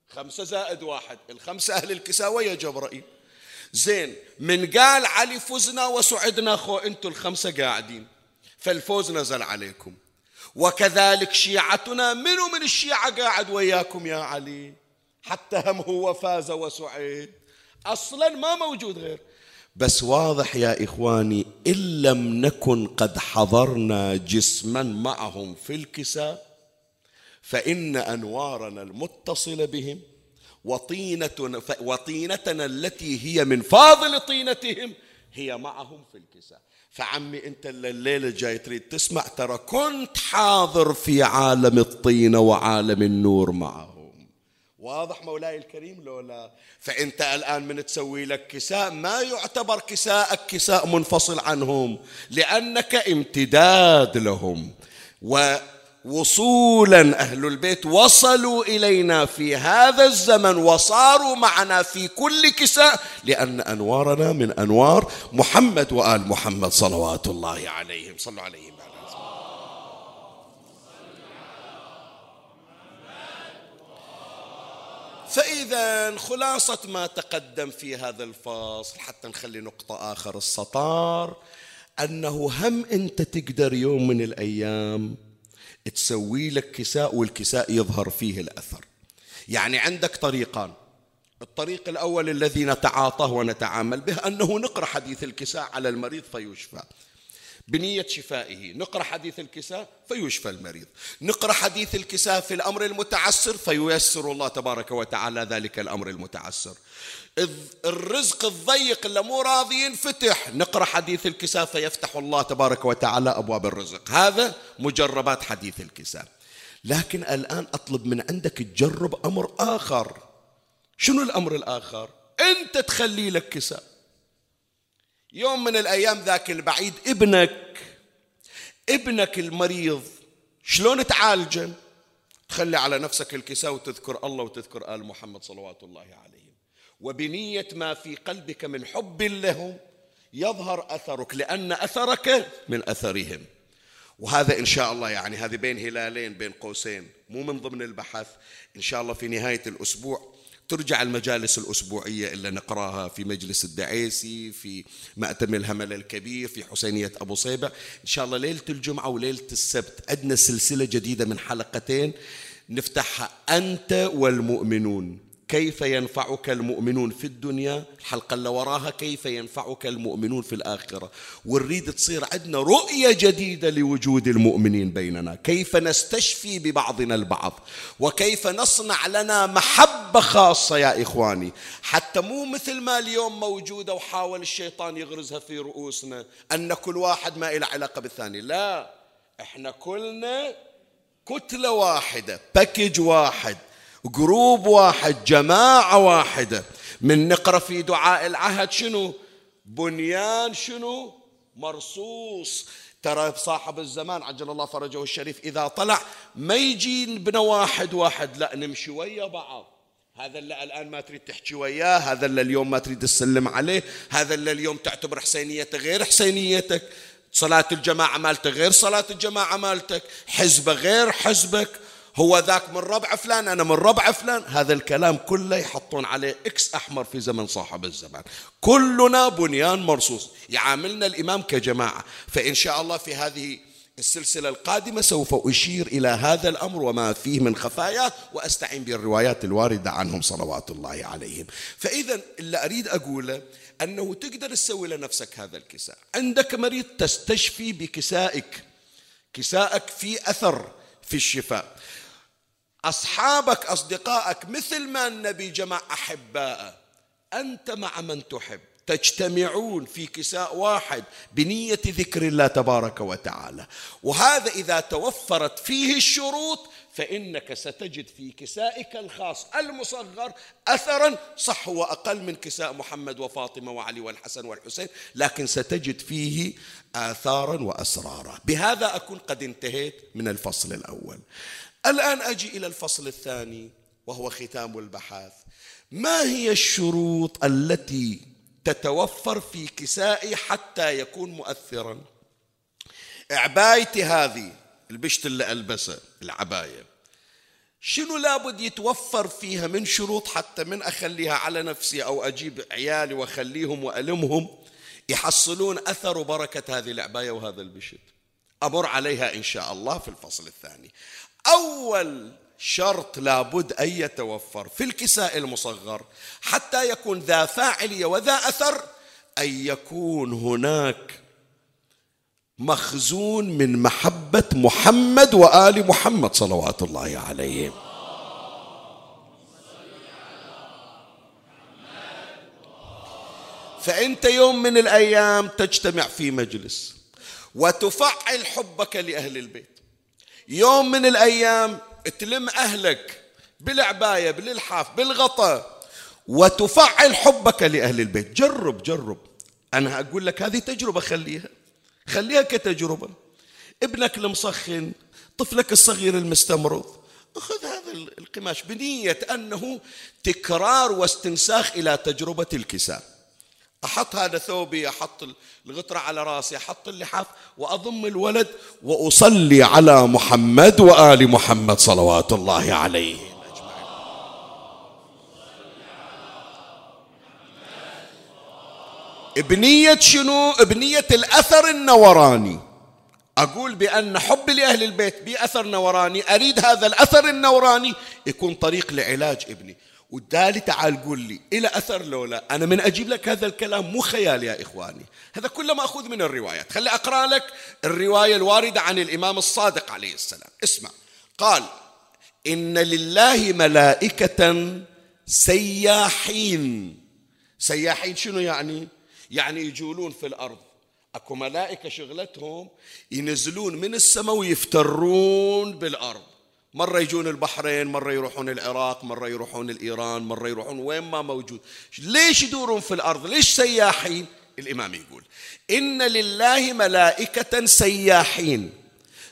خمسة زائد واحد. الخمسة أهل الكساء ويا جبرائيل زين من قال علي فزنا وسعدنا خو أنتم الخمسة قاعدين. فالفوز نزل عليكم. وكذلك شيعتنا منو من الشيعة قاعد وياكم يا علي؟ حتى هم هو فاز وسعد أصلا ما موجود غير. بس واضح يا إخواني إن لم نكن قد حضرنا جسما معهم في الكساء فإن أنوارنا المتصلة بهم وطينتنا, وطينتنا التي هي من فاضل طينتهم هي معهم في الكساء. فعمي انت الليلة جاي تريد تسمع ترى كنت حاضر في عالم الطينة وعالم النور معهم. واضح مولاي الكريم لو لا؟ فأنت الآن من تسوي لك كساء ما يعتبر كساءك كساء منفصل عنهم لأنك امتداد لهم. و وصولا أهل البيت وصلوا إلينا في هذا الزمن وصاروا معنا في كل كساء لأن أنوارنا من أنوار محمد وآل محمد صلوات الله عليهم. صلوا عليهم. فإذا خلاصة ما تقدم في هذا الفصل حتى نخلي نقطة آخر السطار أنه هم أنت تقدر يوم من الأيام تسوي لك كساء والكساء يظهر فيه الأثر. يعني عندك طريقان. الطريق الأول الذي نتعاطاه ونتعامل به أنه نقرأ حديث الكساء على المريض فيشفى. بنية شفائه نقرأ حديث الكساء فيشفى المريض. نقرأ حديث الكساء في الأمر المتعسر فييسر الله تبارك وتعالى ذلك الأمر المتعسر. الرزق الضيق اللي مو راضي ينفتح نقرأ حديث الكساء فيفتح الله تبارك وتعالى أبواب الرزق. هذا مجربات حديث الكساء لكن الآن أطلب من عندك تجرب أمر آخر. شنو الأمر الآخر؟ أنت تخلي لك كساء يوم من الأيام ذاك البعيد ابنك ابنك المريض شلون تعالجه؟ تخلي على نفسك الكساء وتذكر الله وتذكر آل محمد صلوات الله عليهم وبنية ما في قلبك من حب لهم يظهر أثرك لأن أثرك من أثرهم. وهذا إن شاء الله يعني هذه بين هلالين بين قوسين مو من ضمن البحث. إن شاء الله في نهاية الأسبوع ترجع المجالس الأسبوعية اللي نقراها في مجلس الدعيسي في مأتم الهمل الكبير في حسينية أبو صيبة. إن شاء الله ليلة الجمعة وليلة السبت عندنا سلسلة جديدة من حلقتين نفتحها أنت والمؤمنون. كيف ينفعك المؤمنون في الدنيا؟ الحلقة اللي وراها كيف ينفعك المؤمنون في الآخرة؟ ونريد تصير عندنا رؤية جديدة لوجود المؤمنين بيننا. كيف نستشفي ببعضنا البعض؟ وكيف نصنع لنا محبة خاصة يا إخواني؟ حتى مو مثل ما اليوم موجودة وحاول الشيطان يغرزها في رؤوسنا أن كل واحد ما له علاقة بالثاني. لا إحنا كلنا كتلة واحدة package واحد. group واحد جماعة واحدة. من نقرأ في دعاء العهد شنو؟ بنيان شنو؟ مرصوص. ترى صاحب الزمان عجل الله فرجه الشريف إذا طلع ما يجي نبنى واحد واحد لا نمشي ويا بعض. هذا اللي الآن ما تريد تحكي وياه هذا اللي اليوم ما تريد تسلم عليه هذا اللي اليوم تعتبر حسينيته غير حسينيتك. صلاة الجماعة مالته غير صلاة الجماعة مالتك حزبه غير حزبك. هو ذاك من ربع فلان أنا من ربع فلان. هذا الكلام كله يحطون عليه إكس أحمر في زمن صاحب الزمان. كلنا بنيان مرصوص يعاملنا الإمام كجماعة. فإن شاء الله في هذه السلسلة القادمة سوف أشير إلى هذا الأمر وما فيه من خفايا وأستعين بالروايات الواردة عنهم صلوات الله عليهم. فإذا اللي أريد أقوله أنه تقدر تسوي لنفسك هذا الكساء. عندك مريض تستشفي بكسائك كسائك في أثر في الشفاء. أصحابك أصدقائك مثل ما النبي جمع أحباءه أنت مع من تحب. تجتمعون في كساء واحد بنية ذكر الله تبارك وتعالى. وهذا إذا توفرت فيه الشروط فإنك ستجد في كسائك الخاص المصغر أثرا صح هو أقل من كساء محمد وفاطمة وعلي والحسن والحسين لكن ستجد فيه آثارا وأسرارا. بهذا أكون قد انتهيت من الفصل الأول. الآن أجي إلى الفصل الثاني وهو ختام البحث ما هي الشروط التي تتوفر في كسائي حتى يكون مؤثرا؟ عبايتي هذه البشت اللي ألبسه العباية. شنو لابد يتوفر فيها من شروط حتى من أخليها على نفسي أو أجيب عيالي وأخليهم وألمهم يحصلون أثر وبركة هذه العباية وهذا البشت؟ أمر عليها إن شاء الله في الفصل الثاني. أول شرط لابد أن يتوفر في الكساء المصغر حتى يكون ذا فاعلية وذا أثر أن يكون هناك مخزون من محبة محمد وآل محمد صلوات الله عليهم فأنت يوم من الأيام تجتمع في مجلس وتفعل حبك لأهل البيت. يوم من الأيام تلم أهلك بالعباية باللحاف بالغطاء وتفعل حبك لأهل البيت. جرب جرب. أنا أقول لك هذه تجربة خليها. خليها كتجربة. ابنك المسخن طفلك الصغير المستمرض. خذ هذا القماش بنية أنه تكرار واستنساخ إلى تجربة الكساء. أحط هذا ثوبي أحط الغطرة على رأسي أحط اللحاف وأضم الولد وأصلي على محمد وآل محمد صلوات الله عليه. ابنية شنو؟ ابنية الأثر النوراني. أقول بأن حب لأهل البيت بأثر نوراني أريد هذا الأثر النوراني يكون طريق لعلاج ابني. والدالي تعال قول لي إلى أثر لولا أنا من أجيب لك هذا الكلام مو خيال يا إخواني. هذا كله مأخوذ من الروايات. خلي أقرأ لك الرواية الواردة عن الإمام الصادق عليه السلام. اسمع. قال إن لله ملائكة سياحين. سياحين شنو يعني؟ يعني يجولون في الأرض. أكو ملائكة شغلتهم ينزلون من السماء ويفترون بالأرض. مرة يجون البحرين مرة يروحون العراق مرة يروحون الإيران مرة يروحون وين ما موجود. ليش يدورون في الأرض؟ ليش سياحين؟ الإمام يقول إن لله ملائكة سياحين.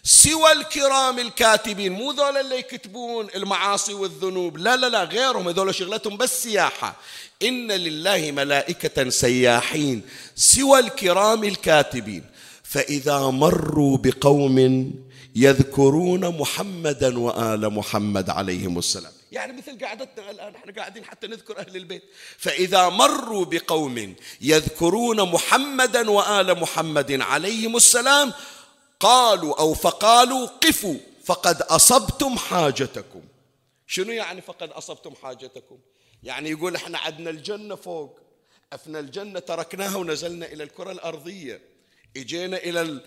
سوى الكرام الكاتبين مو ذولا اللي يكتبون المعاصي والذنوب. لا لا لا غيرهم هذول شغلتهم بس سياحة. إن لله ملائكة سياحين سوى الكرام الكاتبين. فإذا مروا بقوم يذكرون محمدا وآل محمد عليهم السلام. يعني مثل قعدتنا الآن إحنا قاعدين حتى نذكر أهل البيت. فإذا مروا بقوم يذكرون محمدا وآل محمد عليهم السلام قالوا أو فقالوا قفوا فقد أصبتم حاجتكم. شنو يعني فقد أصبتم حاجتكم؟ يعني يقول إحنا عدنا الجنة فوق أفنى الجنة تركناها ونزلنا إلى الكرة الأرضية. إجينا إلى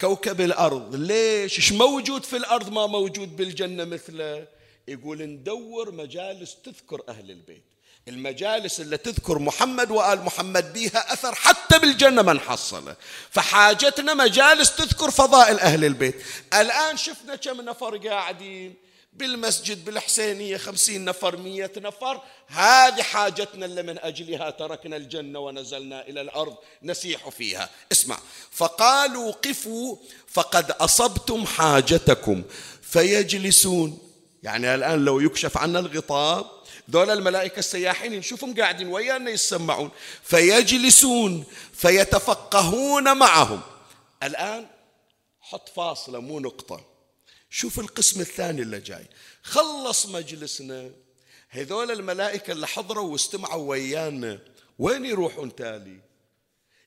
كوكب الأرض. ليش؟ إيش موجود في الأرض ما موجود بالجنة مثله؟ يقول ندور مجالس تذكر أهل البيت. المجالس اللي تذكر محمد وآل محمد بيها أثر حتى بالجنة ما نحصله فحاجتنا مجالس تذكر فضائل أهل البيت. الآن شفنا كم نفر قاعدين. بالمسجد بالحسينية خمسين نفر مية نفر. هذه حاجتنا اللي من أجلها تركنا الجنة ونزلنا إلى الأرض نسيح فيها. اسمع. فقالوا قفوا فقد أصبتم حاجتكم. فيجلسون. يعني الآن لو يكشف عنا الغطاء ذول الملائكة السياحين نشوفهم قاعدين ويانا يسمعون. فيجلسون فيتفقهون معهم. الآن حط فاصلة مو نقطة. شوف القسم الثاني اللي جاي. خلص مجلسنا. هذول الملائكة اللي حضروا واستمعوا ويانا وين يروحون تالي؟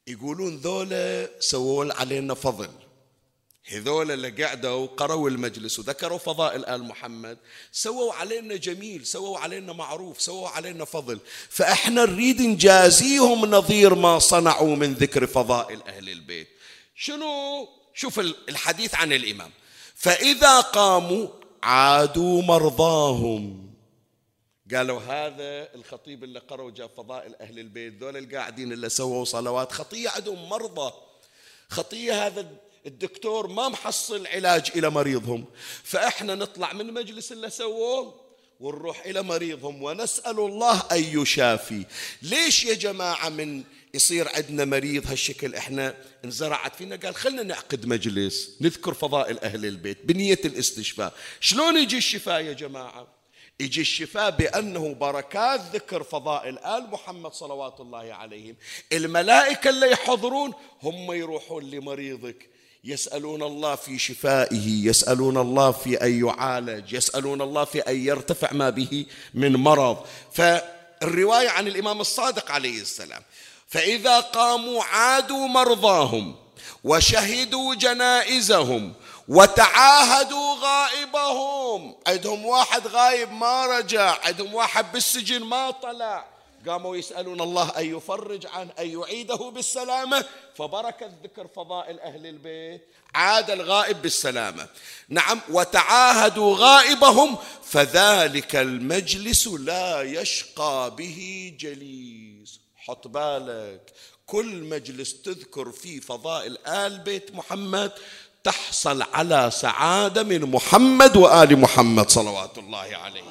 يقولون ذولا سووا علينا فضل. هذول اللي قعدوا قروا المجلس وذكروا فضائل آل محمد. سووا علينا جميل سووا علينا معروف سووا علينا فضل. فإحنا نريد نجازيهم نظير ما صنعوا من ذكر فضائل أهل البيت. شنو؟ شوف الحديث عن الإمام. فإذا قاموا عادوا مرضاهم. قالوا هذا الخطيب اللي قرأ جاب فضائل أهل البيت ذول القاعدين اللي سووا صلوات خطية عندهم مرضى. خطية هذا الدكتور ما محصل علاج إلى مريضهم. فإحنا نطلع من مجلس اللي سووه ونروح إلى مريضهم ونسأل الله أن يشافي. ليش يا جماعة من يصير عندنا مريض هالشكل إحنا انزرعت فينا. قال خلنا نعقد مجلس نذكر فضائل أهل البيت بنية الاستشفاء. شلون يجي الشفاء يا جماعة؟ يجي الشفاء بأنه بركات ذكر فضائل آل محمد صلوات الله عليهم. الملائكة اللي يحضرون هم يروحون لمريضك. يسألون الله في شفائه يسألون الله في أن يعالج يسألون الله في أن يرتفع ما به من مرض. فالرواية عن الإمام الصادق عليه السلام. فإذا قاموا عادوا مرضاهم وشهدوا جنائزهم وتعاهدوا غائبهم. عندهم واحد غايب ما رجع عندهم واحد بالسجن ما طلع. قاموا يسألون الله أن يفرج عنه أن يعيده بالسلامة. فبركة ذكر فضائل أهل البيت. عاد الغائب بالسلامة. نعم وتعاهدوا غائبهم فذلك المجلس لا يشقى به جليس حط بالك. كل مجلس تذكر فيه فضائل آل بيت محمد تحصل على سعادة من محمد وآل محمد صلوات الله عليه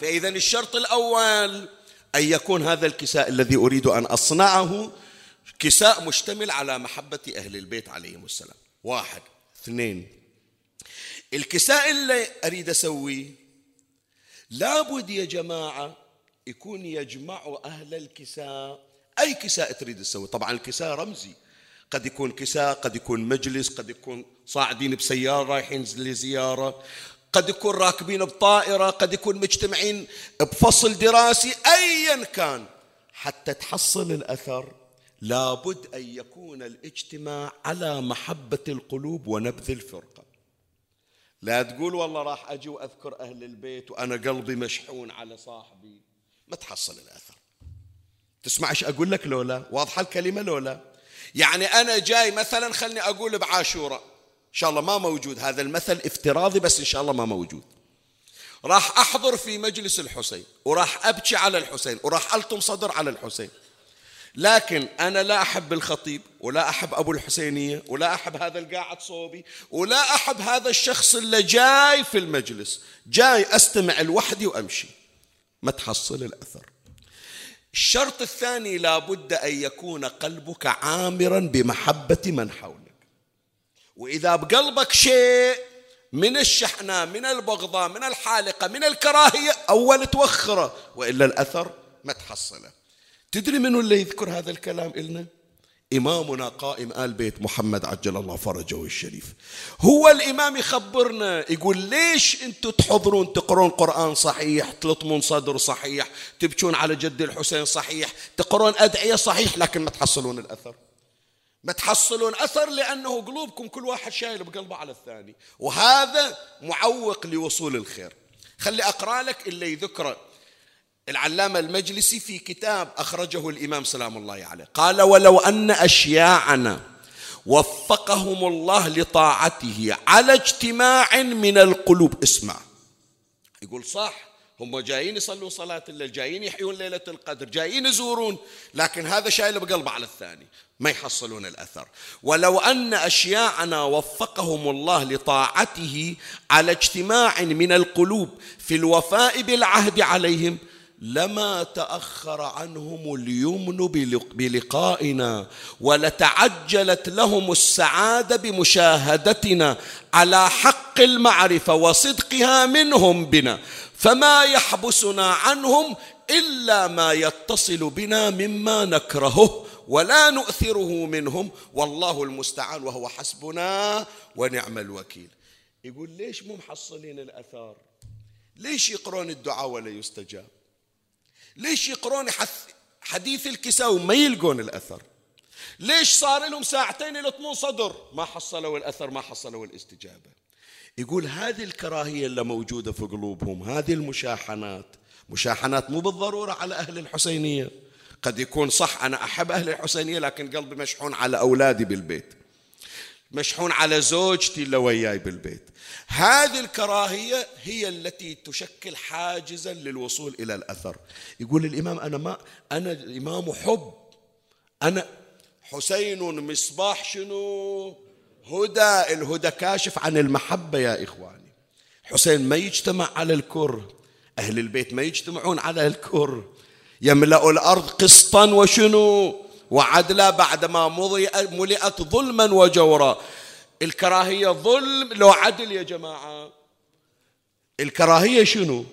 فإذا الشرط الأول أن يكون هذا الكساء الذي أريد أن أصنعه كساء مشتمل على محبة أهل البيت عليهم السلام. واحد. اثنين. الكساء اللي أريد أسويه. لابد يا جماعة يكون يجمع أهل الكساء. أي كساء تريد تسوي؟ طبعا الكساء رمزي. قد يكون كساء قد يكون مجلس قد يكون صاعدين بسيارة رايحين لزيارة. قد يكون راكبين بطائرة قد يكون مجتمعين بفصل دراسي. أيا كان. حتى تحصل الأثر لابد أن يكون الاجتماع على محبة القلوب ونبذ الفرقة. لا تقول والله راح أجي وأذكر أهل البيت وأنا قلبي مشحون على صاحبي. ما تحصل الأثر. تسمع إيش أقول لك لولا؟ واضحة الكلمة لولا؟ يعني أنا جاي مثلا خلني أقول بعاشورة. إن شاء الله ما موجود. هذا المثل افتراضي بس إن شاء الله ما موجود. راح أحضر في مجلس الحسين وراح أبكي على الحسين وراح ألطم صدر على الحسين. لكن أنا لا أحب الخطيب ولا أحب أبو الحسينية ولا أحب هذا القاعد صوبي ولا أحب هذا الشخص اللي جاي في المجلس. جاي أستمع لوحدي وأمشي. ما تحصل الأثر. الشرط الثاني لابد أن يكون قلبك عامرا بمحبة من حولك. وإذا بقلبك شيء من الشحنة من البغضاء من الحالقة من الكراهية أول توخره. وإلا الأثر ما تحصله. تدري منو اللي يذكر هذا الكلام إلنا؟ إمامنا قائم آل بيت محمد عجل الله فرجه الشريف. هو الإمام يخبرنا يقول ليش أنتم تحضرون تقرون قرآن صحيح تلطمون صدر صحيح تبكون على جد الحسين صحيح تقرون أدعية صحيح لكن ما تحصلون الأثر. ما تحصلون أثر لأنه قلوبكم كل واحد شايل بقلبه على الثاني. وهذا معوق لوصول الخير. خلي أقرأ لك اللي يذكره. العلامة المجلسي في كتاب أخرجه الإمام سلام الله عليه. قال ولو أن أشياعنا وفقهم الله لطاعته على اجتماع من القلوب. اسمع. يقول صح هم جايين يصلون صلاة الليل جايين يحيون ليلة القدر جايين يزورون لكن هذا شايل بقلبه على الثاني ما يحصلون الأثر. ولو أن أشياعنا وفقهم الله لطاعته على اجتماع من القلوب في الوفاء بالعهد عليهم لما تأخر عنهم اليمن بلقائنا ولتعجلت لهم السعادة بمشاهدتنا على حق المعرفة وصدقها منهم بنا. فما يحبسنا عنهم إلا ما يتصل بنا مما نكرهه ولا نؤثره منهم. والله المستعان وهو حسبنا ونعم الوكيل. يقول ليش مو محصلين الأثار؟ ليش يقرون الدعاء ولا يستجاب؟ ليش يقرون حديث الكساء وما يلقون الأثر؟ ليش صار لهم ساعتين يلطمون صدر؟ ما حصلوا الأثر ما حصلوا الاستجابة. يقول هذه الكراهية اللي موجودة في قلوبهم هذه المشاحنات. مشاحنات مو بالضرورة على أهل الحسينية. قد يكون صح أنا أحب أهل الحسينية لكن قلبي مشحون على أولادي بالبيت. مشحون على زوجتي اللي وياي بالبيت. هذه الكراهية هي التي تشكل حاجزا للوصول إلى الأثر. يقول الإمام أنا ما أنا الإمام حب. أنا حسين مصباح شنو؟ هدى. الهدى كاشف عن المحبة يا إخواني. حسين ما يجتمع على الكر. أهل البيت ما يجتمعون على الكر. يملأ الأرض قسطا وشنو؟ وعدلا بعدما ملئت ظلما وجورا. الكراهية ظلم لو عدل يا جماعة. الكراهية شنو؟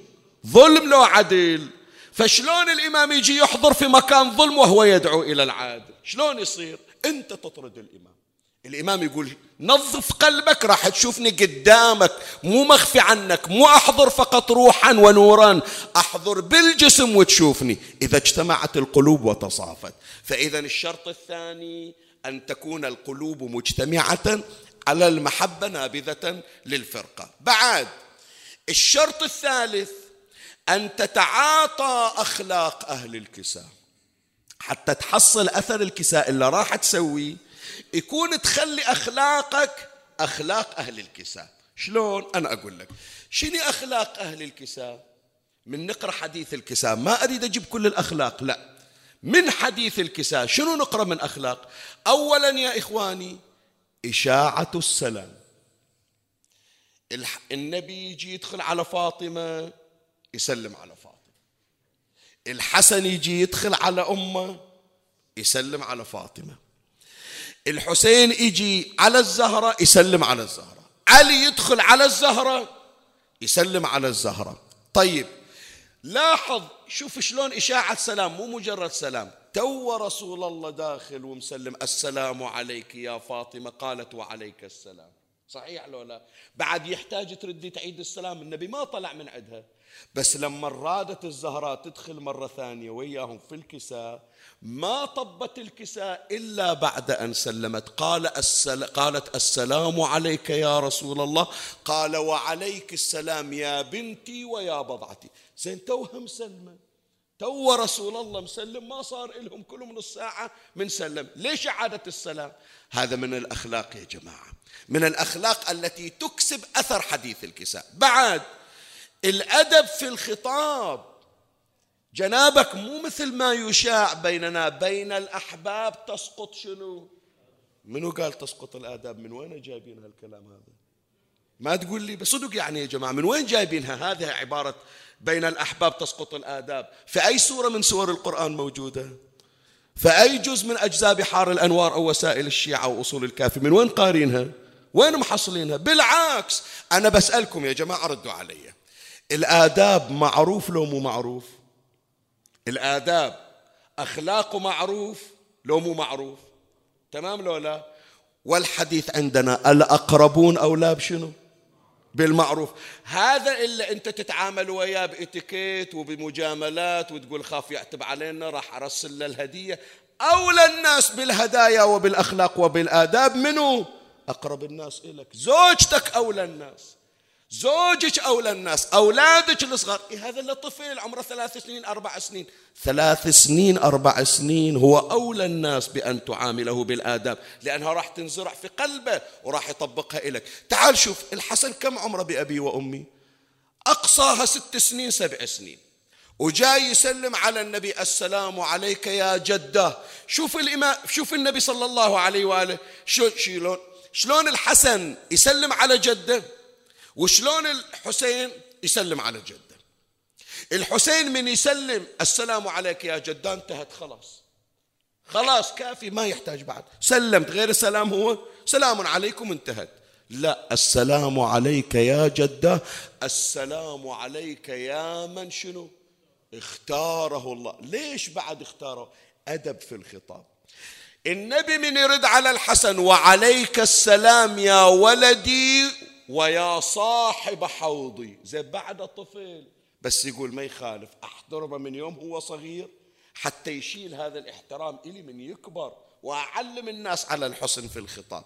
ظلم لو عدل. فشلون الإمام يجي يحضر في مكان ظلم وهو يدعو إلى العادل شلون يصير؟ أنت تطرد الإمام. الإمام يقول نظف قلبك راح تشوفني قدامك. مو مخفي عنك مو أحضر فقط روحا ونورا أحضر بالجسم وتشوفني. إذا اجتمعت القلوب وتصافت. فإذا الشرط الثاني أن تكون القلوب مجتمعة على المحبة نابذة للفرقة. بعد الشرط الثالث أن تتعاطى أخلاق أهل الكساء. حتى تحصل أثر الكساء اللي راح تسويه يكون تخلي أخلاقك أخلاق أهل الكساء. شلون؟ أنا أقول لك. شنو أخلاق أهل الكساء؟ من نقرأ حديث الكساء. ما أريد أجيب كل الأخلاق لا. من حديث الكساء شنو نقرأ من أخلاق؟ أولا يا إخواني إشاعة السلام. النبي يجي يدخل على فاطمة يسلم على فاطمة. الحسن يجي يدخل على أمه يسلم على فاطمة. الحسين يجي على الزهرة يسلم على الزهرة. علي يدخل على الزهرة يسلم على الزهرة. طيب لاحظ شوف شلون إشاعة سلام مو مجرد سلام. تو رسول الله داخل ومسلم السلام عليك يا فاطمة قالت وعليك السلام. صحيح لو لا؟ بعد يحتاج تردي تعيد السلام؟ النبي ما طلع من عندها. بس لما رادت الزهراء تدخل مرة ثانية وياهم في الكساء ما طبت الكساء إلا بعد أن سلمت. قال السل... قالت السلام عليك يا رسول الله. قال وعليك السلام يا بنتي ويا بضعتي. زين توها مسلمة. تو رسول الله مسلم. ما صار لهم كل من الساعة من سلم. ليش إعادة السلام؟ هذا من الأخلاق يا جماعة. من الأخلاق التي تكسب أثر حديث الكساء. بعد الأدب في الخطاب. جنابك مو مثل ما يشاع بيننا بين الأحباب تسقط شنو؟ منو قال تسقط الآداب؟ من وين جايبين هالكلام هذا؟ ما تقول لي بصدق يعني يا جماعة من وين جايبينها؟ هذه عبارة بين الأحباب تسقط الآداب. في أي سورة من سور القرآن موجودة؟ في أي جزء من أجزاء بحار الأنوار أو وسائل الشيعة وأصول الكافي؟ من وين قارينها؟ وين محصلينها؟ بالعكس أنا بسألكم يا جماعة ردوا علي. الآداب معروف لو مو معروف؟ الآداب أخلاقه معروف لو مو معروف؟ تمام لو لا؟ والحديث عندنا الأقربون أولى بشنو بالمعروف. هذا اللي أنت تتعامل وياه بإتيكيت وبمجاملات وتقول خاف يعتب علينا راح أرسل له الهدية. أولى الناس بالهدايا وبالأخلاق وبالآداب منو؟ أقرب الناس إليك. زوجتك أولى الناس. زوجك أولى الناس أولادك الصغار. إيه هذا اللي طفل عمره ثلاث سنين أربع سنين؟ ثلاث سنين أربع سنين هو أولى الناس بأن تعامله بالآداب لأنها راح تنزرع في قلبه وراح يطبقها لك تعال شوف الحسن كم عمره بأبي وأمي؟ أقصاها ست سنين سبع سنين. وجاي يسلم على النبي السلام عليك يا جدة. شوف الإمام شوف النبي صلى الله عليه وآله. شلون شلون الحسن يسلم على جدة؟ وشلون الحسين يسلم على جده؟ الحسين من يسلم السلام عليك يا جدة انتهت خلاص. خلاص كافي ما يحتاج بعد. سلمت غير السلام هو؟ سلام عليكم انتهت. لا السلام عليك يا جدة. السلام عليك يا من شنو؟ اختاره الله. ليش بعد اختاره؟ أدب في الخطاب. النبي من يرد على الحسن وعليك السلام يا ولدي ويا صاحب حوضي. زي بعد الطفل. بس يقول ما يخالف أحضره من يوم هو صغير حتى يشيل هذا الاحترام إلي من يكبر وأعلم الناس على الحسن في الخطاب.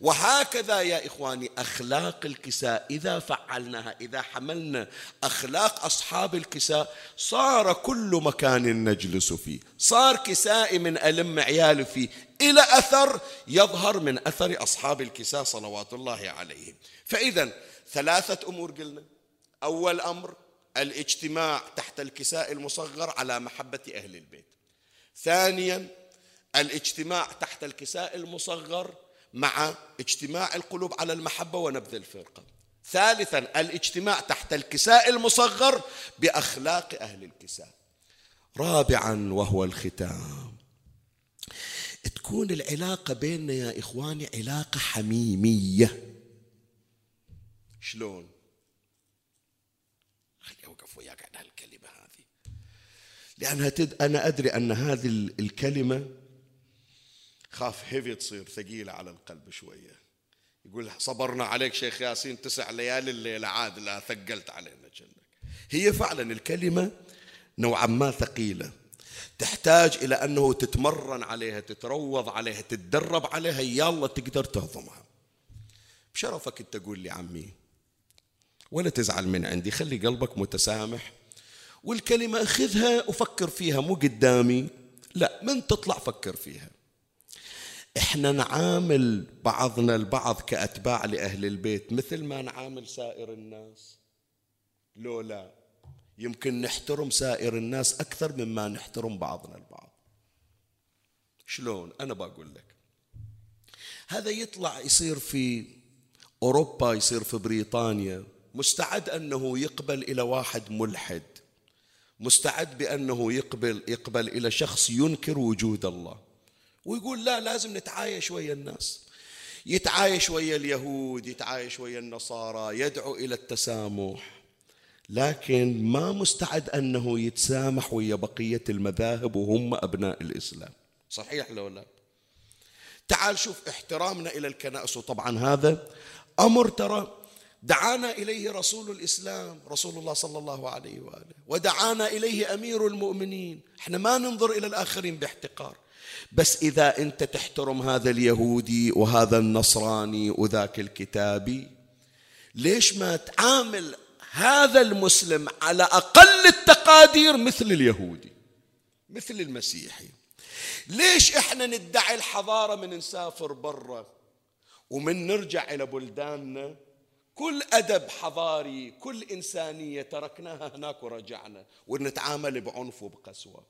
وهكذا يا إخواني أخلاق الكساء. إذا فعلناها إذا حملنا أخلاق أصحاب الكساء صار كل مكان نجلس فيه. صار كسائي من ألم عيالي فيه. إلى أثر يظهر من أثر أصحاب الكساء صلوات الله عليهم. فإذا ثلاثة أمور قلنا. أول أمر الاجتماع تحت الكساء المصغر على محبة أهل البيت. ثانيا الاجتماع تحت الكساء المصغر مع اجتماع القلوب على المحبة ونبذ الفرقة. ثالثا الاجتماع تحت الكساء المصغر بأخلاق أهل الكساء. رابعا وهو الختام. تكون العلاقة بيننا يا إخواني علاقة حميمية. شلون؟ خلي أوقف وياك عن هالكلمة هذه. لأنها تد... أنا أدري أن هذه الكلمة خاف هيفي تصير ثقيلة على القلب شوية. يقول صبرنا عليك شيخ ياسين تسع ليالي الليلة عاد لا ثقلت علينا جنك. هي فعلا الكلمة نوعا ما ثقيلة. تحتاج إلى أنه تتمرن عليها تتروض عليها تتدرب عليها يلا تقدر تهضمها. بشرفك أنت تقول لي عمي ولا تزعل من عندي خلي قلبك متسامح والكلمة أخذها وفكر فيها مو قدامي لا من تطلع فكر فيها. إحنا نعامل بعضنا البعض كأتباع لأهل البيت مثل ما نعامل سائر الناس. لو لا يمكن نحترم سائر الناس أكثر مما نحترم بعضنا البعض. شلون؟ أنا بقول لك. هذا يطلع يصير في أوروبا يصير في بريطانيا. مستعد أنه يقبل إلى واحد ملحد. مستعد بأنه يقبل يقبل إلى شخص ينكر وجود الله. ويقول لا لازم نتعايش ويا الناس. يتعايش ويا اليهود يتعايش ويا النصارى يدعو إلى التسامح. لكن ما مستعد أنه يتسامح ويا بقية المذاهب وهم أبناء الإسلام. صحيح لو لا؟ تعال شوف احترامنا إلى الكنائس. وطبعا هذا أمر ترى دعانا إليه رسول الإسلام رسول الله صلى الله عليه وآله ودعانا إليه أمير المؤمنين. إحنا ما ننظر إلى الآخرين باحتقار. بس إذا أنت تحترم هذا اليهودي وهذا النصراني وذاك الكتابي ليش ما تعامل هذا المسلم على أقل التقادير مثل اليهودي مثل المسيحي. ليش إحنا ندعي الحضارة من نسافر برا ومن نرجع إلى بلداننا؟ كل أدب حضاري كل إنسانية تركناها هناك ورجعنا ونتعامل بعنف وبقسوة.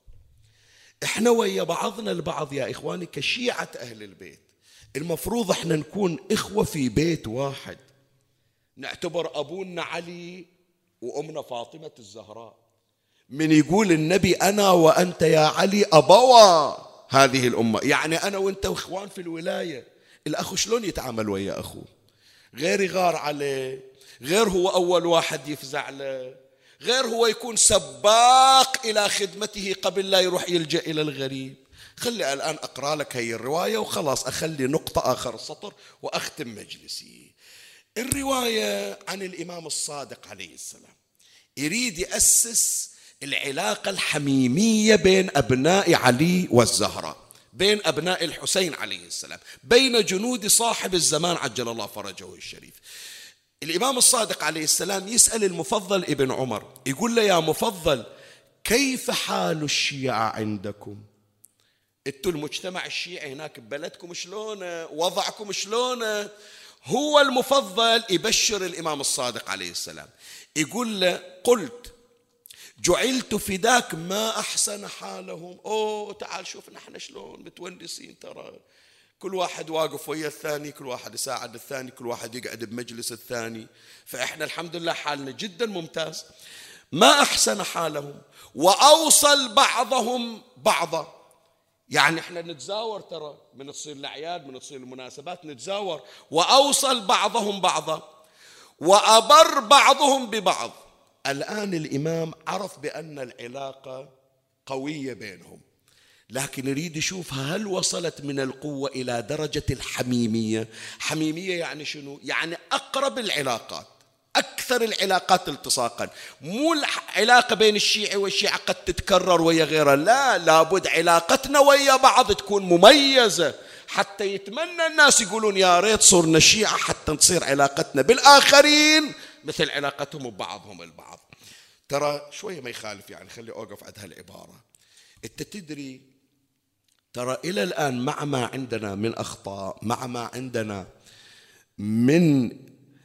إحنا ويا بعضنا البعض يا إخواني كشيعة أهل البيت المفروض إحنا نكون إخوة في بيت واحد. نعتبر أبونا علي وأمنا فاطمة الزهراء. من يقول النبي أنا وأنت يا علي أبوا. هذه الأمة. يعني أنا وأنت إخوان في الولاية. الأخ شلون يتعامل ويا أخوه غير يغار عليه. غير هو أول واحد يفزع له. غير هو يكون سباق إلى خدمته قبل لا يروح يلجأ إلى الغريب. خلي الآن أقرأ لك هي الرواية وخلاص. أخلي نقطة آخر السطر وأختم مجلسي. الرواية عن الإمام الصادق عليه السلام. يريد يأسس العلاقة الحميمية بين أبناء علي والزهراء بين أبناء الحسين عليه السلام بين جنود صاحب الزمان عجل الله فرجه الشريف. الإمام الصادق عليه السلام يسأل المفضل ابن عمر يقول له يا مفضل كيف حال الشيعة عندكم؟ أنتوا المجتمع الشيعي هناك ببلدكم شلونه وضعكم شلونه هو المفضل يبشر الإمام الصادق عليه السلام. يقول له قلت جعلت فداك ما أحسن حالهم. أوه تعال شوف نحن شلون متونسين ترى. كل واحد واقف ويا الثاني كل واحد يساعد الثاني كل واحد يقعد بمجلس الثاني. فإحنا الحمد لله حالنا جدا ممتاز. ما أحسن حالهم؟ وأوصل بعضهم بعضا. يعني إحنا نتزاور ترى من تصير الأعياد من تصير المناسبات نتزاور. وأوصل بعضهم بعضا وأبر بعضهم ببعض. الآن الإمام عرف بأن العلاقة قوية بينهم لكن يريد يشوفها هل وصلت من القوة إلى درجة الحميمية. حميمية يعني شنو؟ يعني أقرب العلاقات. أكثر العلاقات التصاقا. مو العلاقة بين الشيعي والشيعة قد تتكرر ويا غيره لا لابد علاقتنا ويا بعض تكون مميزة. حتى يتمنى الناس يقولون يا ريت صرنا شيعة حتى تصير علاقتنا بالآخرين. مثل علاقتهم ببعضهم البعض. ترى شوية ما يخالف يعني خلي أوقف عند هالعبارة. أنت تدري ترى إلى الآن مع ما عندنا من أخطاء مع ما عندنا من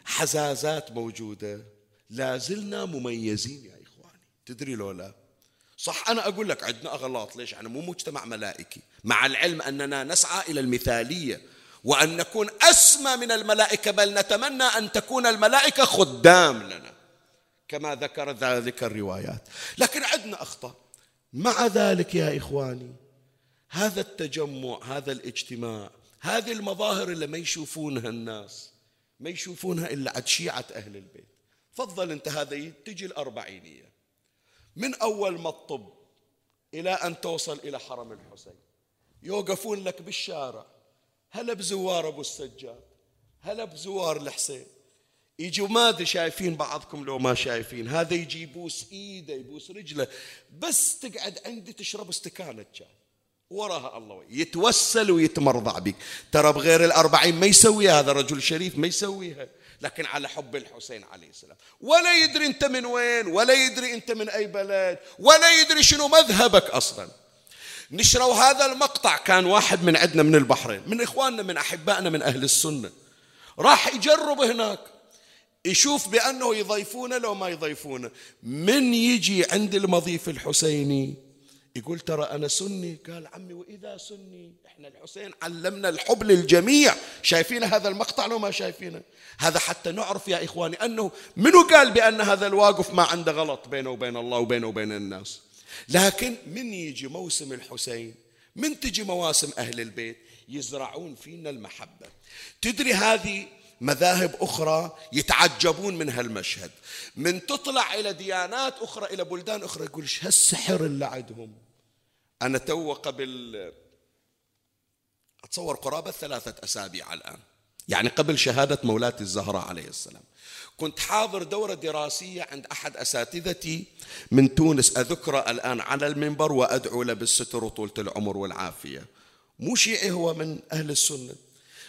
حزازات موجودة. لا زلنا مميزين يا إخواني. تدري لو لا صح أنا أقول لك عندنا أغلاط. ليش؟ يعني مو مجتمع ملائكي. مع العلم أننا نسعى إلى المثالية وأن نكون أسمى من الملائكة بل نتمنى أن تكون الملائكة خدام لنا كما ذكر ذلك الروايات. لكن عندنا أخطاء. مع ذلك يا إخواني هذا التجمع هذا الاجتماع هذه المظاهر اللي ما يشوفونها الناس ما يشوفونها إلا عند شيعة أهل البيت. فضل أنت هذا تجي الأربعينية. من أول ما الطب إلى أن توصل إلى حرم الحسين. يوقفون لك بالشارع. هلا بزوار أبو السجاد. هلا بزوار الحسين. يجوا ما أدري شايفين بعضكم لو ما شايفين. هذا يجي يبوس إيده يبوس رجله. بس تقعد عندي تشرب استكانة شاي. وراها الله. يتوسل ويتمرضع بك. ترى بغير الأربعين ما يسويها هذا رجل شريف ما يسويها. لكن على حب الحسين عليه السلام. ولا يدري أنت من وين ولا يدري أنت من أي بلد ولا يدري شنو مذهبك أصلا. نشروا هذا المقطع. كان واحد من عندنا من البحرين من إخواننا من أحبائنا من أهل السنة. راح يجرب هناك. يشوف بأنه يضيفونه لو ما يضيفونه. من يجي عند المضيف الحسيني؟ يقول ترى أنا سني؟ قال عمي وإذا سني؟ إحنا الحسين علمنا الحب للجميع. شايفين هذا المقطع لو ما شايفينه هذا حتى نعرف يا إخواني أنه منو قال بأن هذا الواقف ما عنده غلط بينه وبين الله وبينه وبين الناس؟ لكن من يجي موسم الحسين؟ من تجي مواسم أهل البيت؟ يزرعون فينا المحبة. تدري هذه مذاهب أخرى يتعجبون من هالمشهد. من تطلع إلى ديانات أخرى إلى بلدان أخرى يقول إيش هالسحر اللي عندهم؟ أنا تو قبل أتصور قرابة ثلاثة أسابيع الآن يعني قبل شهادة مولاتي الزهراء عليه السلام. كنت حاضر دورة دراسية عند أحد أساتذتي من تونس. أذكره الآن على المنبر وأدعو له بالستر وطولة العمر والعافية. مو شيعي هو من أهل السنة.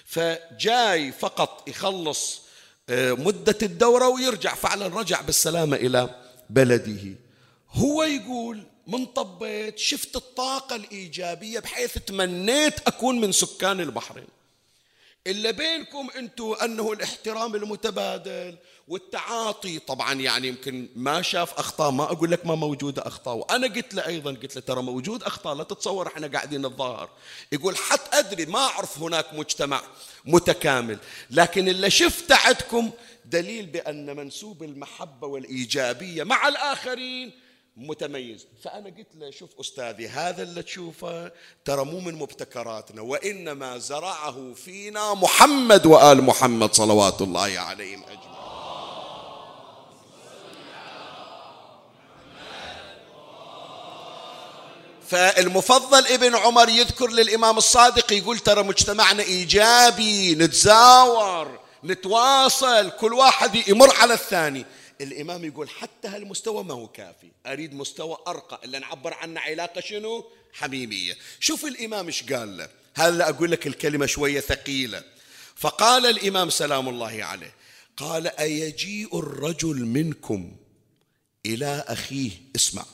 فجاي فقط يخلص آه، مدة الدورة ويرجع. فعلا رجع بالسلامة إلى بلده. هو يقول من طبيت شفت الطاقة الإيجابية بحيث تمنيت أكون من سكان البحرين. إلا بينكم أنتم أنه الاحترام المتبادل والتعاطي. طبعا يعني يمكن ما شاف أخطاء ما أقول لك ما موجودة أخطاء. وأنا قلت له أيضا قلت له ترى موجود أخطاء لا تتصور إحنا قاعدين الظاهر. يقول حتى أدري ما أعرف هناك مجتمع متكامل. لكن اللي شفته عندكم دليل بأن منسوب المحبة والإيجابية مع الآخرين متميز. فأنا قلت له شوف أستاذي هذا اللي تشوفه ترى مو من مبتكراتنا وإنما زرعه فينا محمد وآل محمد صلوات الله عليهم أجمعين. فالمفضل ابن عمر يذكر للإمام الصادق يقول ترى مجتمعنا إيجابي نتزاور نتواصل كل واحد يمر على الثاني. الإمام يقول حتى هالمستوى ما هو كافي. أريد مستوى أرقى. اللي نعبر عنه علاقة شنو؟ حميمية. شوف الإمام إيش قال له. هلا أقول لك الكلمة شوية ثقيلة؟ فقال الإمام سلام الله عليه قال أيجيء الرجل منكم إلى أخيه؟ اسمع.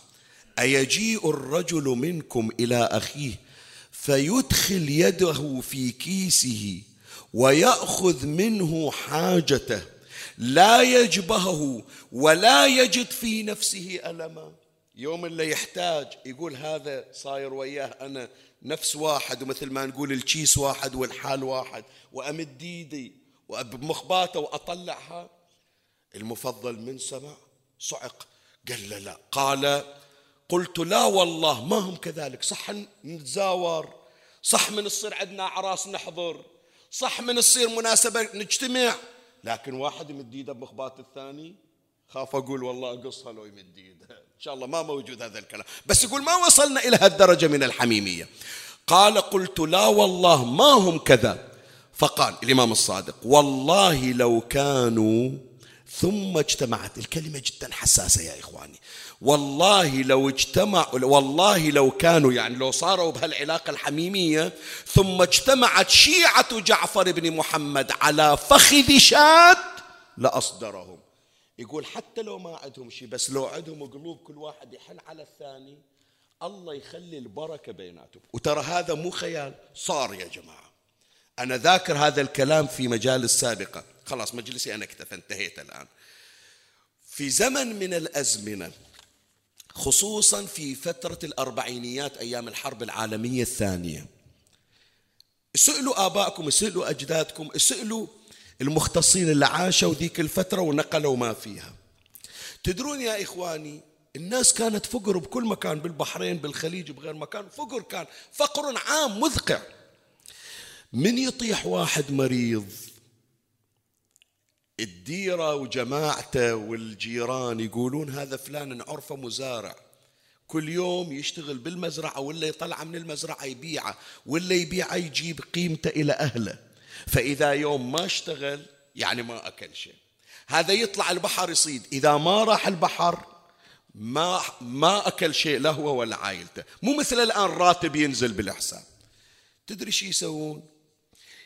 أيجيء الرجل منكم إلى أخيه فيدخل يده في كيسه ويأخذ منه حاجته. لا يجبهه ولا يجد في نفسه ألما يوم اللي يحتاج يقول هذا صاير وياه أنا نفس واحد ومثل ما نقول الكيس واحد والحال واحد وأمد ايدي وبمخباته وأطلعها. المفضل من سمع صعق قال له لا قال قلت لا والله ما هم كذلك صح نتزاور صح من الصير عندنا أعراس نحضر صح من الصير مناسبة نجتمع. لكن واحد يمد ايده بمخبات الثاني خاف أقول والله اقصها لو يمد ايده. إن شاء الله ما موجود هذا الكلام. بس يقول ما وصلنا إلى هالدرجة من الحميمية. قال قلت لا والله ما هم كذا. فقال الإمام الصادق والله لو كانوا ثم اجتمعت. الكلمة جدا حساسة يا إخواني. والله لو اجتمع والله لو كانوا يعني لو صاروا بهالعلاقة الحميمية ثم اجتمعت شيعة جعفر بن محمد على فخذ شاد لأصدرهم. يقول حتى لو ما عندهم شيء بس لو عندهم قلوب كل واحد يحن على الثاني الله يخلي البركة بيناتهم. وترى هذا مو خيال صار يا جماعة. أنا ذاكر هذا الكلام في مجالس سابقة خلاص مجلسي أنا اكتفى انتهيت الآن. في زمن من الأزمنة خصوصا في فترة الأربعينيات أيام الحرب العالمية الثانية سألوا آبائكم سألوا أجدادكم سألوا المختصين اللي عاشوا ذيك الفترة ونقلوا ما فيها. تدرون يا إخواني الناس كانت فقر بكل مكان بالبحرين بالخليج بغير مكان فقر كان فقر عام مذقع. من يطيح واحد مريض الديرة وجماعته والجيران يقولون هذا فلان عرفه مزارع. كل يوم يشتغل بالمزرعة ولا يطلع من المزرعة يبيعه ولا يبيعه يجيب قيمته إلى أهله. فإذا يوم ما اشتغل يعني ما أكل شيء. هذا يطلع البحر يصيد. إذا ما راح البحر ما ما أكل شيء له هو ولا عائلته. مو مثل الآن راتب ينزل بالحساب. تدري شو يسوون؟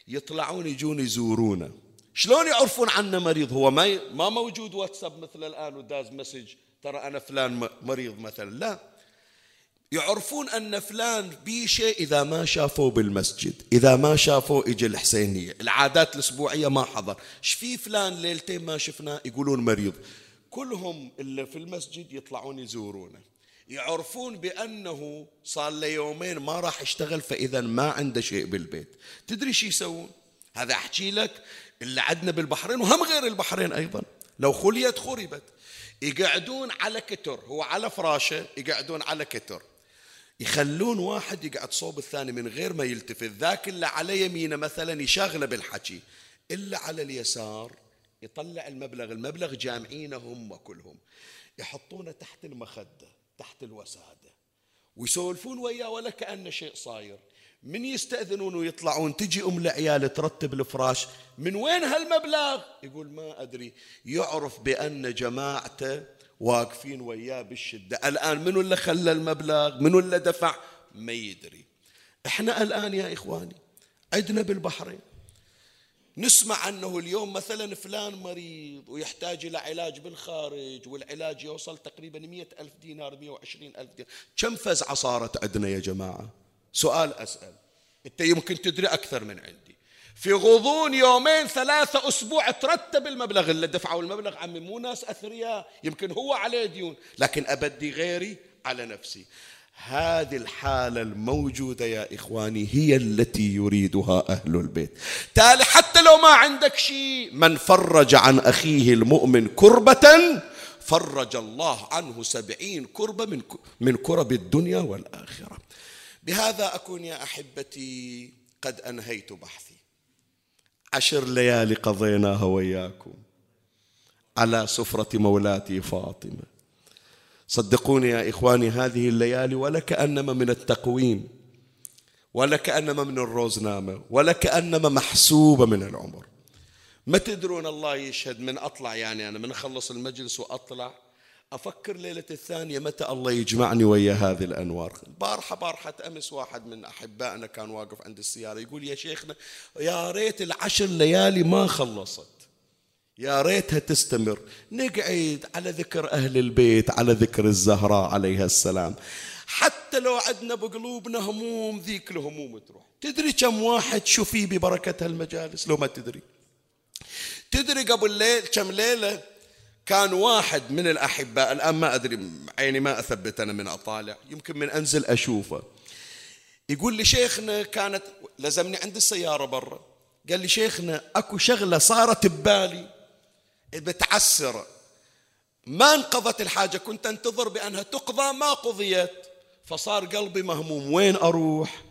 يطلعون يجون يزورونه. شلون يعرفون عنه مريض؟ هو ما ما موجود واتساب مثل الآن وداز message ترى أنا فلان مريض مثلا. لا. يعرفون أن فلان بي شيء إذا ما شافوه بالمسجد إذا ما شافوه إجي الحسينية. العادات الأسبوعية ما حضر. إيش في فلان؟ ليلتين ما شفناه. يقولون مريض. كلهم اللي في المسجد يطلعون يزورونه. يعرفون بأنه صار له يومين ما راح يشتغل فإذا ما عنده شيء بالبيت. تدري شو يسوون؟ هذا أحكي لك. اللي عندنا بالبحرين وهم غير البحرين أيضا. لو خليت خربت يقعدون على كتر هو على فراشه يقعدون على كتر. يخلون واحد يقعد صوب الثاني من غير ما يلتفت. ذاك اللي على يمينه مثلا يشغله بالحكي. إلا على اليسار يطلع المبلغ المبلغ جامعينه هم كلهم يحطونه تحت المخدة تحت الوسادة. ويسولفون وياه ولا كأنه شيء صاير. من يستأذنون ويطلعون؟ تجي أم العيال ترتب الفراش من وين هالمبلغ؟ يقول ما أدري. يعرف بأن جماعته واقفين وياه بالشدة. الآن منو اللي خلى المبلغ؟ منو اللي دفع؟ ما يدري. إحنا الآن يا إخواني عندنا بالبحرين. نسمع أنه اليوم مثلا فلان مريض ويحتاج إلى علاج بالخارج والعلاج يوصل تقريبا مئة ألف دينار مئة وعشرين ألف دينار. كم فزعة صارت عندنا يا جماعة؟ سؤال أسأل. أنت يمكن تدري أكثر من عندي. في غضون يومين ثلاثة أسبوع ترتب المبلغ اللي دفعوا المبلغ. عمي مو ناس أثرياء يمكن هو عليه ديون لكن أبدي غيري على نفسي. هذه الحالة الموجودة يا إخواني هي التي يريدها أهل البيت. تالي حتى لو ما عندك شيء من فرج عن أخيه المؤمن كربة فرج الله عنه سبعين كربة من من كرب الدنيا والآخرة. بهذا أكون يا أحبتي قد أنهيت بحثي. عشر ليالي قضيناها وياكم على سفرة مولاتي فاطمة. صدقوني يا إخواني هذه الليالي ولا كأنما من التقويم ولا كأنما من الروزنامة ولا كأنما محسوبة من العمر. ما تدرون الله يشهد من أطلع يعني أنا من أخلص المجلس وأطلع أفكر ليلة الثانية متى الله يجمعني ويا هذه الأنوار. بارحة بارحة أمس واحد من أحبائنا كان واقف عند السيارة يقول يا شيخنا يا ريت العشر ليالي ما خلصت. يا ريتها تستمر. نقعد على ذكر أهل البيت على ذكر الزهراء عليها السلام. حتى لو عدنا بقلوبنا هموم ذيك الهموم تروح. تدري كم واحد شوفي ببركة هالمجالس؟ لو ما تدري. تدري قبل ليل كم ليلة كان واحد من الأحباء الآن ما أدري عيني ما أثبت أنا من أطالع يمكن من أنزل أشوفه. يقول لي شيخنا كانت لزمني عند السيارة برا قال لي شيخنا أكو شغلة صارت ببالي بتعسر. ما انقضت الحاجة كنت أنتظر بأنها تقضى ما قضيت. فصار قلبي مهموم وين أروح؟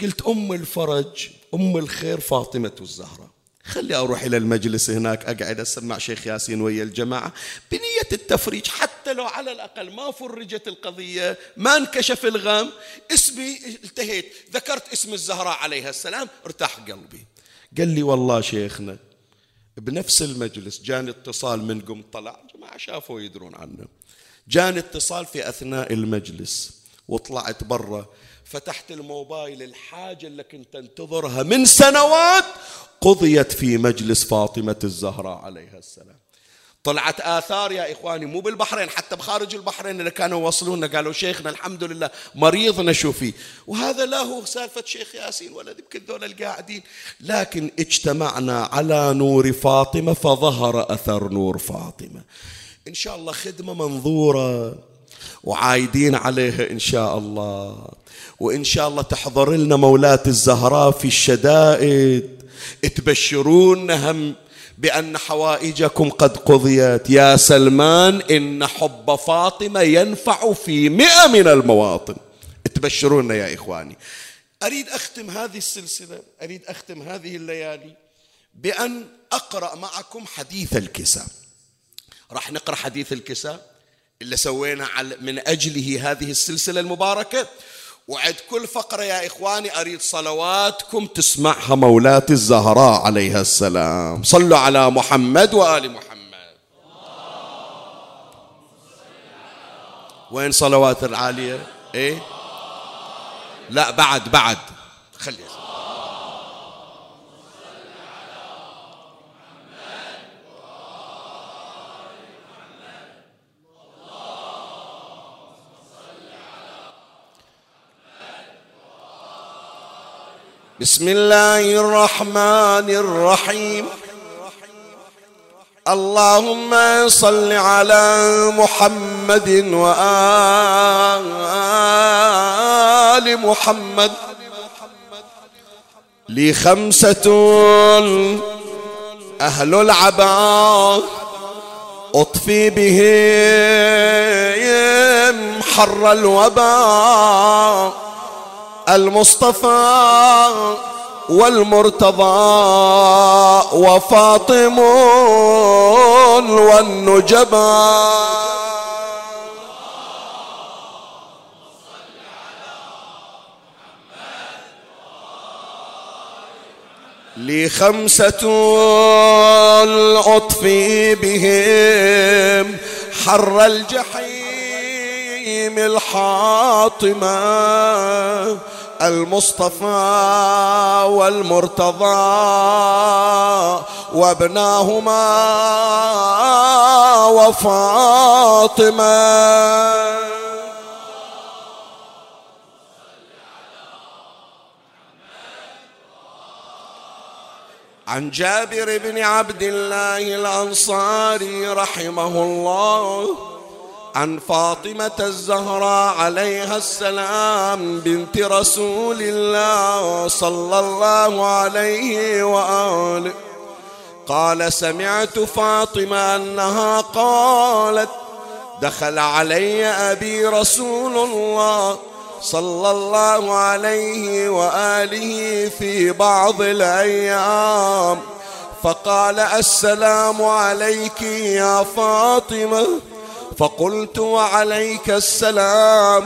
قلت أم الفرج أم الخير فاطمة الزهراء. خلي أروح إلى المجلس هناك أقعد أسمع شيخ ياسين ويا الجماعة. بنية التفريج حتى لو على الأقل ما فرجت القضية ما انكشف الغم اسمي التهيت. ذكرت اسم الزهراء عليها السلام ارتاح قلبي. قال لي والله شيخنا بنفس المجلس جاني اتصال من قم طلع جماعة شافوا يدرون عنه. جاني اتصال في أثناء المجلس وطلعت برا. فتحت الموبايل الحاجة اللي كنت انتظرها من سنوات قضيت في مجلس فاطمة الزهراء عليها السلام. طلعت آثار يا إخواني مو بالبحرين حتى بخارج البحرين اللي كانوا يوصلونا قالوا شيخنا الحمد لله مريضنا شوفي وهذا لا هو سالفة شيخ ياسين ولا يمكن ذول القاعدين. لكن اجتمعنا على نور فاطمة فظهر أثر نور فاطمة. إن شاء الله خدمة منظورة. وعايدين عليها إن شاء الله. وإن شاء الله تحضر لنا مولات الزهراء في الشدائد. تبشرون هم بأن حوائجكم قد قضيت. يا سلمان إن حب فاطمة ينفع في مئة من المواطن. تبشرونا يا إخواني. أريد أختم هذه السلسلة أريد أختم هذه الليالي بأن أقرأ معكم حديث الكساء. راح نقرأ حديث الكساء؟ اللي سوينا من أجله هذه السلسلة المباركة. وعد كل فقرة يا إخواني أريد صلواتكم تسمعها مولاتي الزهراء عليها السلام. صلوا على محمد وآل محمد. وين صلوات العالية؟ إيه؟ لا بعد بعد. خلي بسم الله الرحمن الرحيم. اللهم صل على محمد وآل محمد. لي خمسة أهل العباء أطفي بهم حر الوباء. المصطفى والمرتضى وفاطم والنجبا لي خمسة أطفي بهم حر الجحيم الحاطمة. المصطفى والمرتضى وابناهما وفاطمة. عن جابر بن عبد الله الأنصاري رحمه الله عن فاطمة الزهراء عليها السلام بنت رسول الله صلى الله عليه وآله. قال سمعت فاطمة أنها قالت دخل علي أبي رسول الله صلى الله عليه وآله في بعض الأيام. فقال السلام عليك يا فاطمة. فقلت وعليك السلام.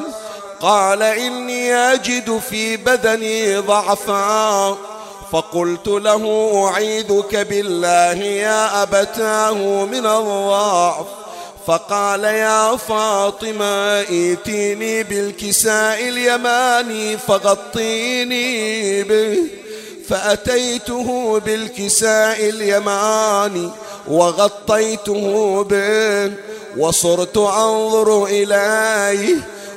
قال إني أجد في بدني ضعفا. فقلت له أعيذك بالله يا أبتاه من الضعف. فقال يا فاطمة ائتيني بالكساء اليماني فغطيني به. فأتيته بالكساء اليماني وغطيته به وصرت أنظر إليه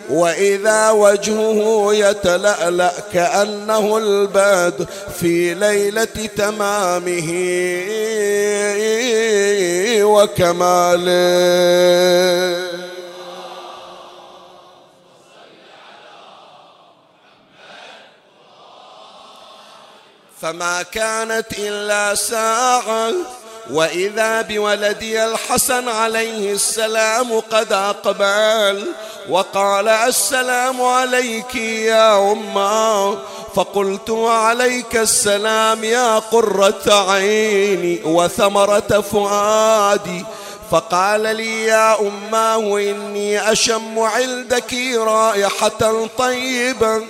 وإذا وجهه يتلألأ كأنه البدر في ليلة تمامه وكماله. فما كانت إلا ساعة وإذا بولدي الحسن عليه السلام قد أقبل وقال السلام عليك يا أمة فقلت وعليك السلام يا قرة عيني وثمرة فؤادي. فقال لي يا أماه إني أشم عندك رائحة طيبة.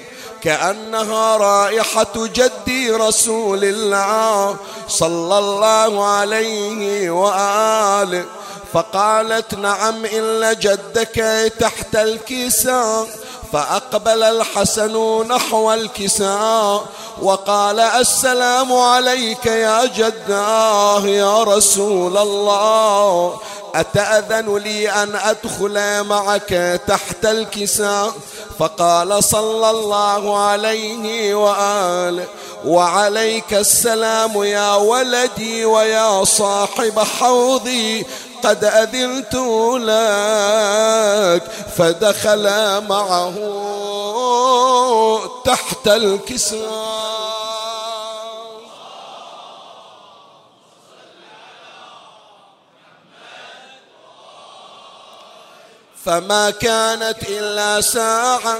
كأنها رائحة جدي رسول الله صلى الله عليه وآله. فقالت نعم إلا جدك تحت الكساء فأقبل الحسن نحو الكساء وقال السلام عليك يا جداه يا رسول الله. أتأذن لي أن أدخل معك تحت الكساء؟ فقال صلى الله عليه وآله وعليك السلام يا ولدي ويا صاحب حوضي. قد أذنت لك فدخل معه تحت الكساء فما كانت إلا ساعة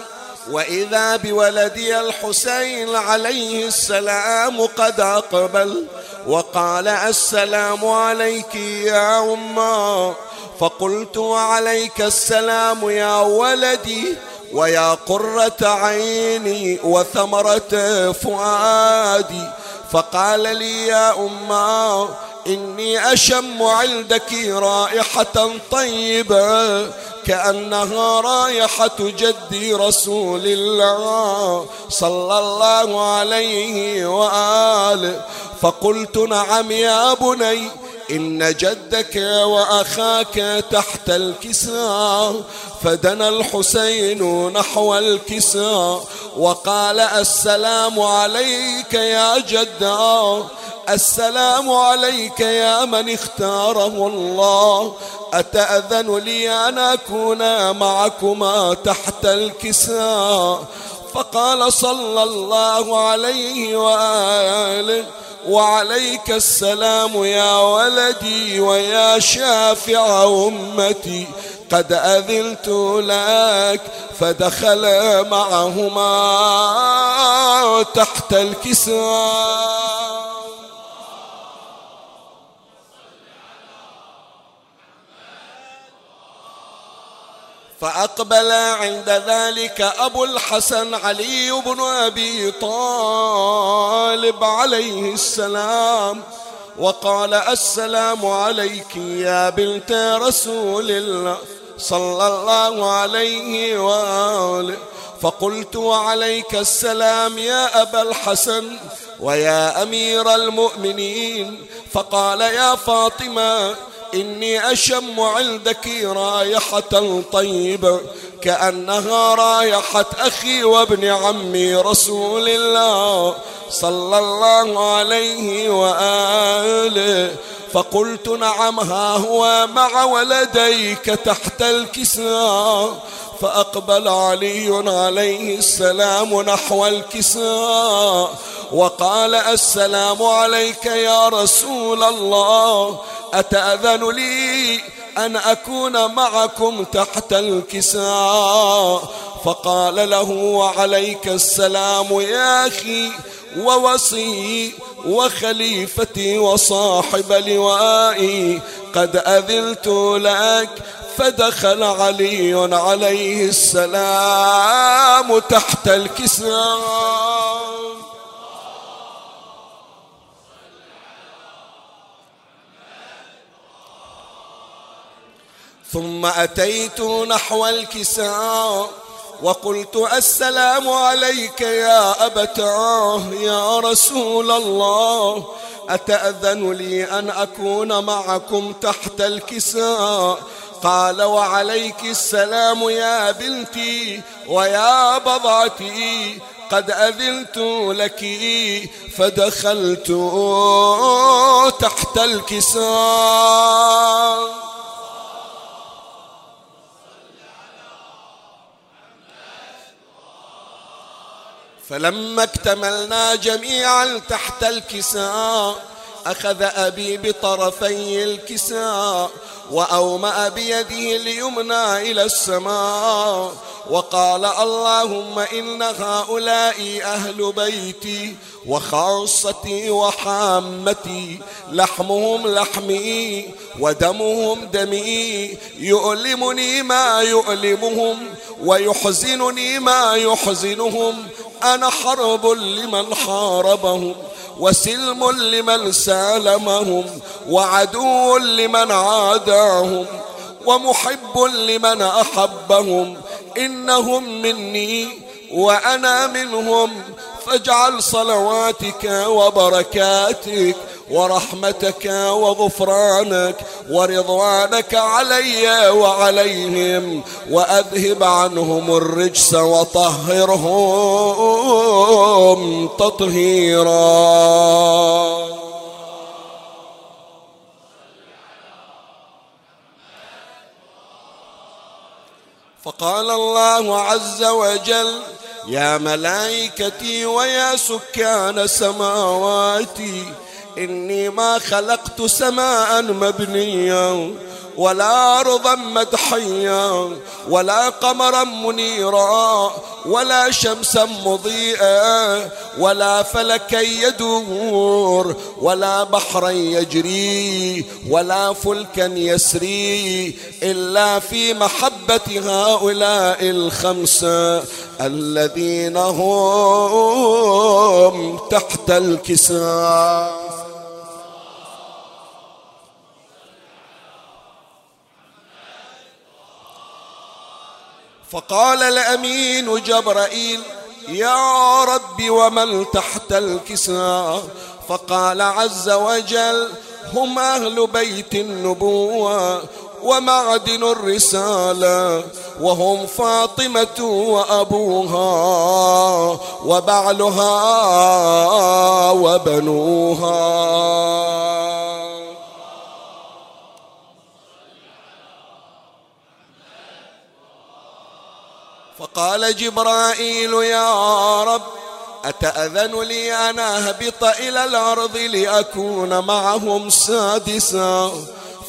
وإذا بولدي الحسين عليه السلام قد أقبل وقال السلام عليك يا أمة. فقلت وعليك السلام يا ولدي ويا قرة عيني وثمرة فؤادي. فقال لي يا أمة إني أشم عندك رائحة طيبة. كأنها رايحة جدي رسول الله صلى الله عليه وآله. فقلت نعم يا بني إن جدك وأخاك تحت الكساء فدنا الحسين نحو الكساء وقال السلام عليك يا جدا السلام عليك يا من اختاره الله أتأذن لي أن أكون معكما تحت الكساء؟ فقال صلى الله عليه وآله وعليك السلام يا ولدي ويا شافع أمتي. قد أذلت لك فدخل معهما تحت الكساء فأقبل عند ذلك أبو الحسن علي بن أبي طالب عليه السلام وقال السلام عليك يا بنت رسول الله صلى الله عليه وآله. فقلت وعليك السلام يا أبا الحسن ويا أمير المؤمنين. فقال يا فاطمة إني أشم عندك رايحة طيبة كأنها رايحة أخي وابن عمي رسول الله صلى الله عليه وآله. فقلت نعم ها هو مع ولديك تحت الكساء. فأقبل علي عليه السلام نحو الكساء وقال السلام عليك يا رسول الله أتأذن لي أن أكون معكم تحت الكساء؟ فقال له وعليك السلام يا أخي ووصي وخليفتي وصاحب لوائي. قد أذلت لك فدخل علي عليه السلام تحت الكساء ثم أتيت نحو الكساء وقلت السلام عليك يا أبتاه يا رسول الله. أتأذن لي أن أكون معكم تحت الكساء؟ قال وعليك السلام يا بنتي ويا بضعتي قد أذنت لك فدخلت تحت الكساء. فلما اكتملنا جميعا تحت الكساء أخذ أبي بطرفي الكساء وأومأ بيده اليمنى إلى السماء وقال اللهم إن هؤلاء أهل بيتي وخاصتي وحامتي لحمهم لحمي ودمهم دمي يؤلمني ما يؤلمهم ويحزنني ما يحزنهم أنا حرب لمن حاربهم وسلم لمن سالمهم وعدو لمن عاداهم ومحب لمن أحبهم إنهم مني وأنا منهم فاجعل صلواتك وبركاتك ورحمتك وغفرانك ورضوانك علي وعليهم وأذهب عنهم الرجس وطهرهم تطهيرا. فقال الله عز وجل يا ملائكتي ويا سكان سماواتي إني ما خلقت سماء مبنيا. ولا أرضا مدحيا ولا قمرا منيرا ولا شمسا مضيئا ولا فلكا يدور ولا بحرا يجري ولا فلكا يسري إلا في محبة هؤلاء الخمسة الذين هم تحت الكساء. فقال الأمين جبرائيل يا رب ومن تحت الكساء؟ فقال عز وجل هم أهل بيت النبوة ومعدن الرسالة وهم فاطمة وأبوها وبعلها وبنوها. فقال جبرائيل يا رب أتأذن لي أن أهبط إلى الأرض لأكون معهم سادسا؟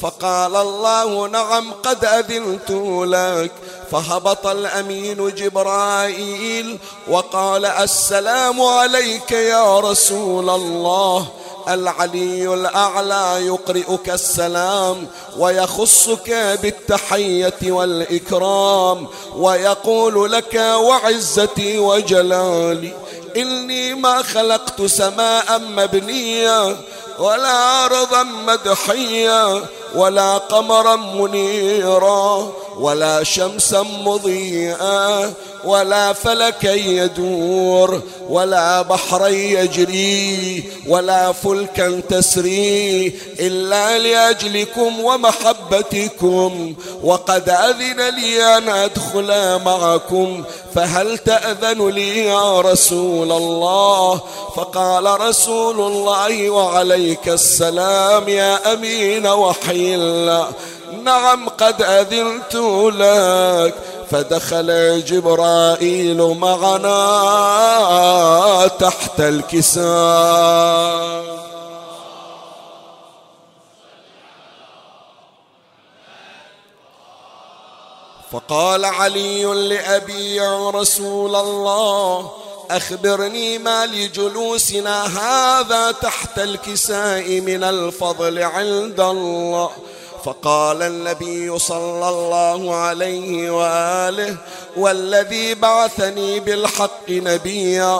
فقال الله نعم قد أذنت لك. فهبط الأمين جبرائيل وقال السلام عليك يا رسول الله. العلي الأعلى يقرئك السلام ويخصك بالتحية والإكرام ويقول لك وعزتي وجلالي إني ما خلقت سماء مبنية ولا أرضا مدحية ولا قمرا منيرا ولا شمسا مضيئا ولا فلكا يدور ولا بحرا يجري ولا فلكا تسري إلا لأجلكم ومحبتكم وقد أذن لي أن أدخل معكم فهل تأذن لي يا رسول الله فقال رسول الله وعليك السلام يا أمين وحي الله نعم قد أذنت لك فدخل جبرائيل معنا تحت الكساء. فقال علي لأبي يا رسول الله أخبرني ما لجلوسنا هذا تحت الكساء من الفضل عند الله. فقال النبي صلى الله عليه وآله والذي بعثني بالحق نبيا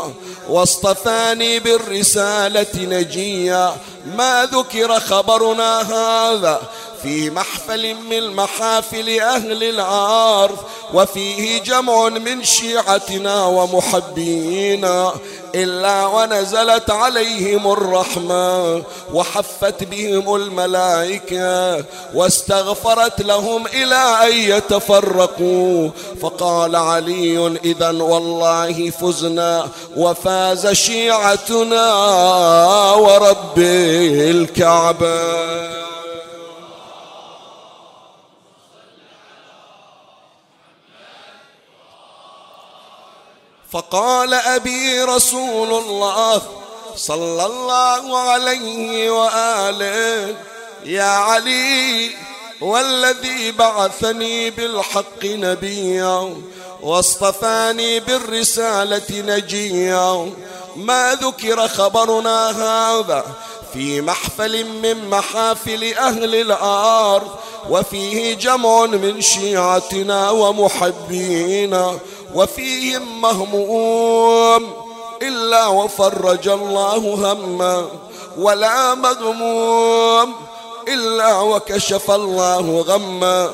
واصطفاني بالرسالة نجيا. ما ذكر خبرنا هذا؟ في محفل من محافل أهل الأرض وفيه جمع من شيعتنا ومحبينا إلا ونزلت عليهم الرحمة وحفت بهم الملائكة واستغفرت لهم إلى أن يتفرقوا. فقال علي إذا والله فزنا وفاز شيعتنا ورب الكعبة. فقال أبي رسول الله صلى الله عليه وآله يا علي والذي بعثني بالحق نبيا واصطفاني بالرسالة نجيا ما ذكر خبرنا هذا في محفل من محافل أهل الأرض وفيه جمع من شيعتنا ومحبينا. وفيهم مهموم إلا وفرج الله هما ولا مغموم إلا وكشف الله غما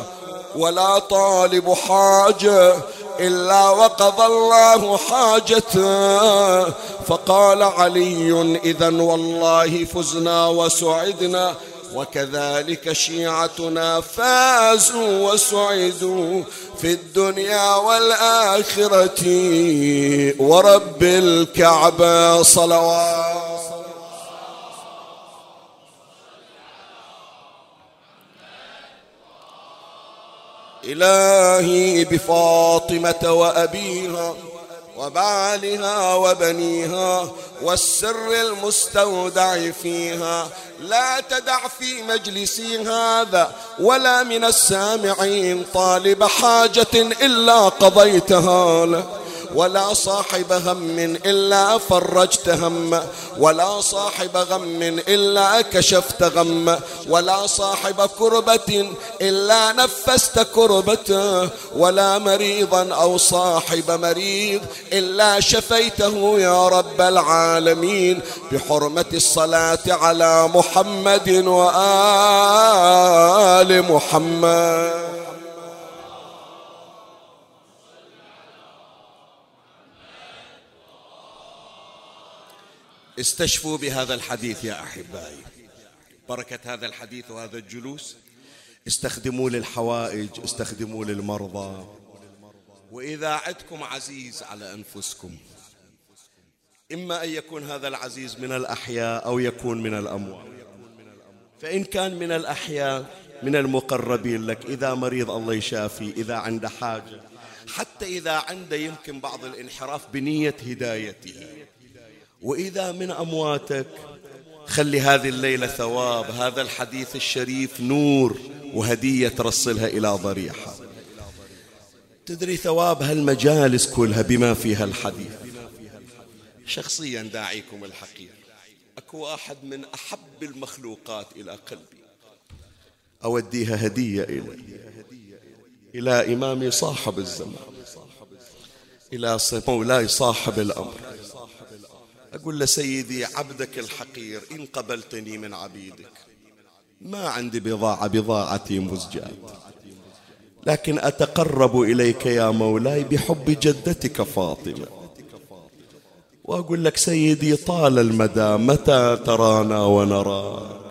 ولا طالب حاجة إلا وقضى الله حاجته فقال علي إذا والله فزنا وسعدنا وكذلك شيعتنا فازوا وسعدوا في الدنيا والآخرة. ورب الكعبة صلوات. إلهي بفاطمة وأبيها وبعلها وبنيها والسر المستودع فيها. لا تدع في مجلسي هذا ولا من السامعين طالب حاجة إلا قضيتها له. ولا صاحب هم إلا فرجت هم. ولا صاحب غم إلا كشفت غم. ولا صاحب كربة إلا نفست كربته ولا مريضا أو صاحب مريض إلا شفيته يا رب العالمين. بحرمة الصلاة على محمد وآل محمد. استشفوا بهذا الحديث يا أحبائي. بركة هذا الحديث وهذا الجلوس. استخدموا للحوائج استخدموا للمرضى. وإذا عدكم عزيز على أنفسكم إما أن يكون هذا العزيز من الأحياء أو يكون من الأموات. فإن كان من الأحياء من المقربين لك إذا مريض الله يشافي إذا عنده حاجة. حتى إذا عنده يمكن بعض الانحراف بنية هدايته. وإذا من أمواتك خلي هذه الليلة ثواب هذا الحديث الشريف نور وهدية ترسلها إلى ضريحة. تدري ثواب هالمجالس كلها بما فيها الحديث. شخصيا داعيكم الحقير أكو واحد من أحب المخلوقات إلى قلبي. أوديها هدية إلي. إلى إمامي صاحب الزمان. إلى مولاي صاحب الأمر. أقول له سيدي عبدك الحقير إن قبلتني من عبيدك. ما عندي بضاعة بضاعتي مزجات لكن أتقرب إليك يا مولاي بحب جدتك فاطمة. وأقول لك سيدي طال المدى متى ترانا ونراك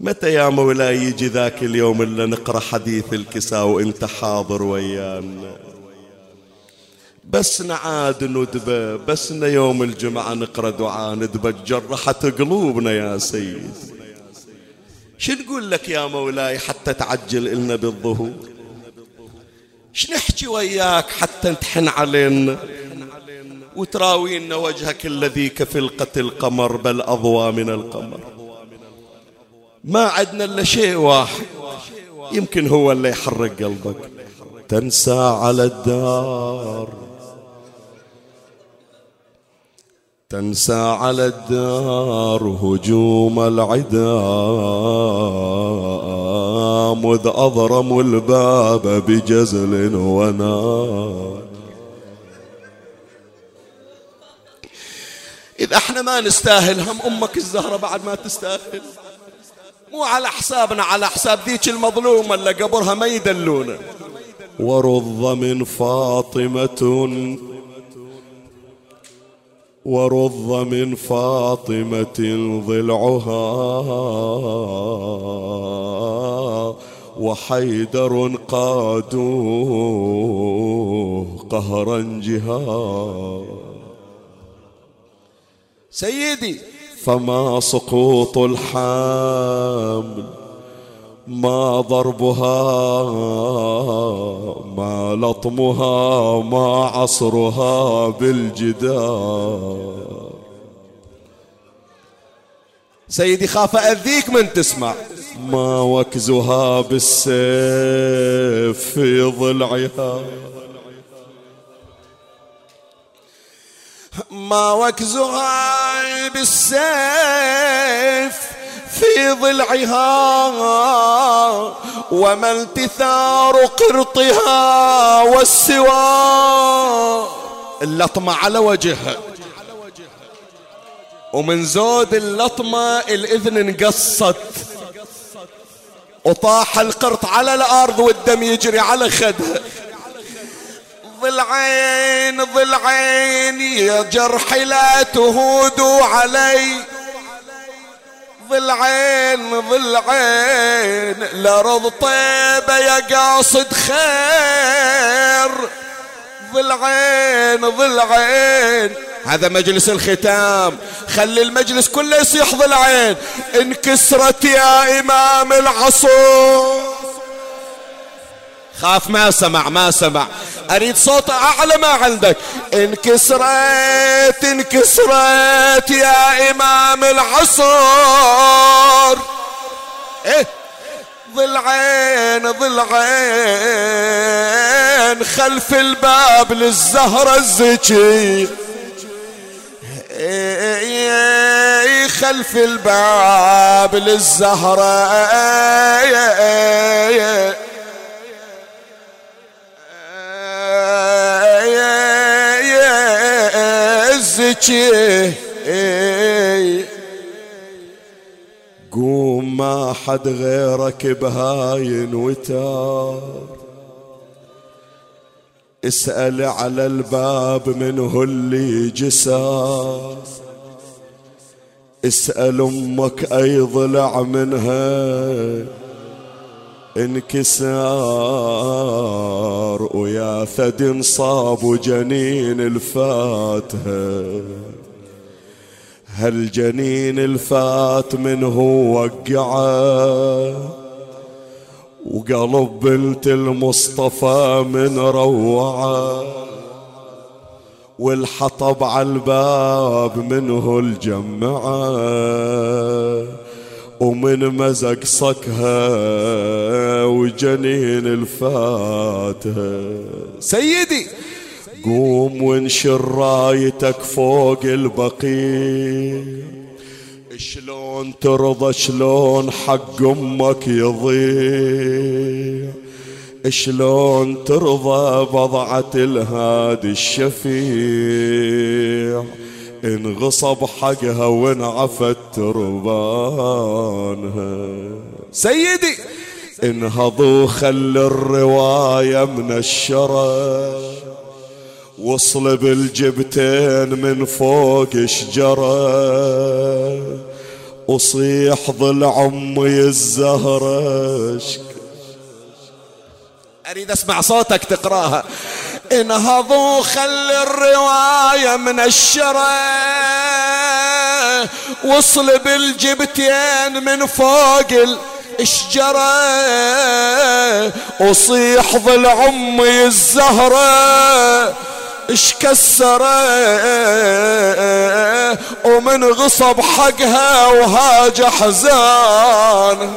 متى يا مولاي يجي ذاك اليوم اللي نقرأ حديث الكساء وإنت حاضر ويانا؟ بس نعاد ندبة بس يوم الجمعة نقرأ دعاء ندبة جرحت قلوبنا يا سيد. شو نقول لك يا مولاي حتى تعجل إلنا بالظهور؟ شو نحكي وياك حتى تحن علينا؟ وتراوينا وجهك الذي كفلقة القمر بل أضوى من القمر. ما عدنا إلا شيء واحد يمكن هو اللي يحرك قلبك. تنسى على الدار. تنسى على الدار هجوم العدا مذ أضرموا الباب بجزل ونار. إذا إحنا ما نستاهل هم أمك الزهرة بعد ما تستاهل. مو على حسابنا على حساب ذيك المظلومة اللي قبرها ما يدلونا ورض من فاطمة ورض من فاطمة ضلعها. وحيدر قادوه قهرا جها سيدي. فما سقوط الحامل. ما ضربها ما لطمها ما عصرها بالجدار. سيدي خاف أذيك من تسمع. ما وكزها بالسيف في ضلعها ما وكزها بالسيف في ضلعها وما التثار قرطها والسوار اللطمة على وجهها. ومن زود اللطمة الإذن انقصت. وطاح القرط على الأرض والدم يجري على خدها ضلعين ضلعين يا جرحي لا تهودوا علي. ضلعين ضلعين لارض طيبة يا قاصد خير. ضلعين ضلعين هذا مجلس الختام. خلي المجلس كله يصيح ضلعين انكسرت يا إمام العصر خاف ما سمع ما سمع. أريد صوت أعلى ما عندك. انكسرت انكسرت يا إمام العصر. إيه؟ ضلعين ضلعين. خلف الباب للزهرة الزكي. خلف الباب للزهرة. الزكي قوم ما حد غيرك بهاين وتار اسأل على الباب من هو اللي جسار. اسأل أمك أي ضلع منها. انكسار ويا ثد صاب جنين الفاتحه هالجنين الفات منه وقعه وقلب بنت المصطفى من روعه والحطب على الباب منه الجمعه ومن مزق صكها وجنين الفاتحه سيدي. قوم وانشر رايتك فوق البقيع. شلون ترضى شلون حق أمك يضيع. شلون ترضى بضعة الهادي الشفيع. انغصب حقها وانعفت تربانها سيدي انهضوا خل الرواية من الشرف وصل بالجبتين من فوق شجرة وصيح ظل عمي الزهرة أريد أسمع صوتك تقراها. انهضوا خل الرواية من الشرة وصل بالجبتين من فوق الشجرة وصيح ظل عمي الزهره اش كسره ومن غصب حقها وهاج حزان.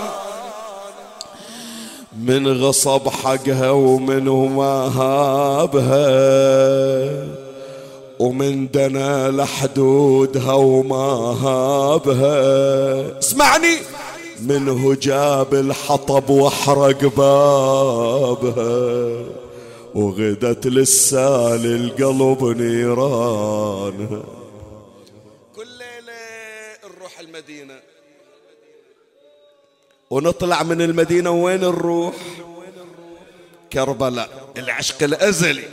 من غصب حقها ومن هابها ومن دنا لحدودها وما هابها. اسمعني. منه جاب الحطب واحرق بابها وغدت للسال القلب نيران كل ليلة نروح المدينة ونطلع من المدينة وين نروح؟ كربلاء العشق الأزلي.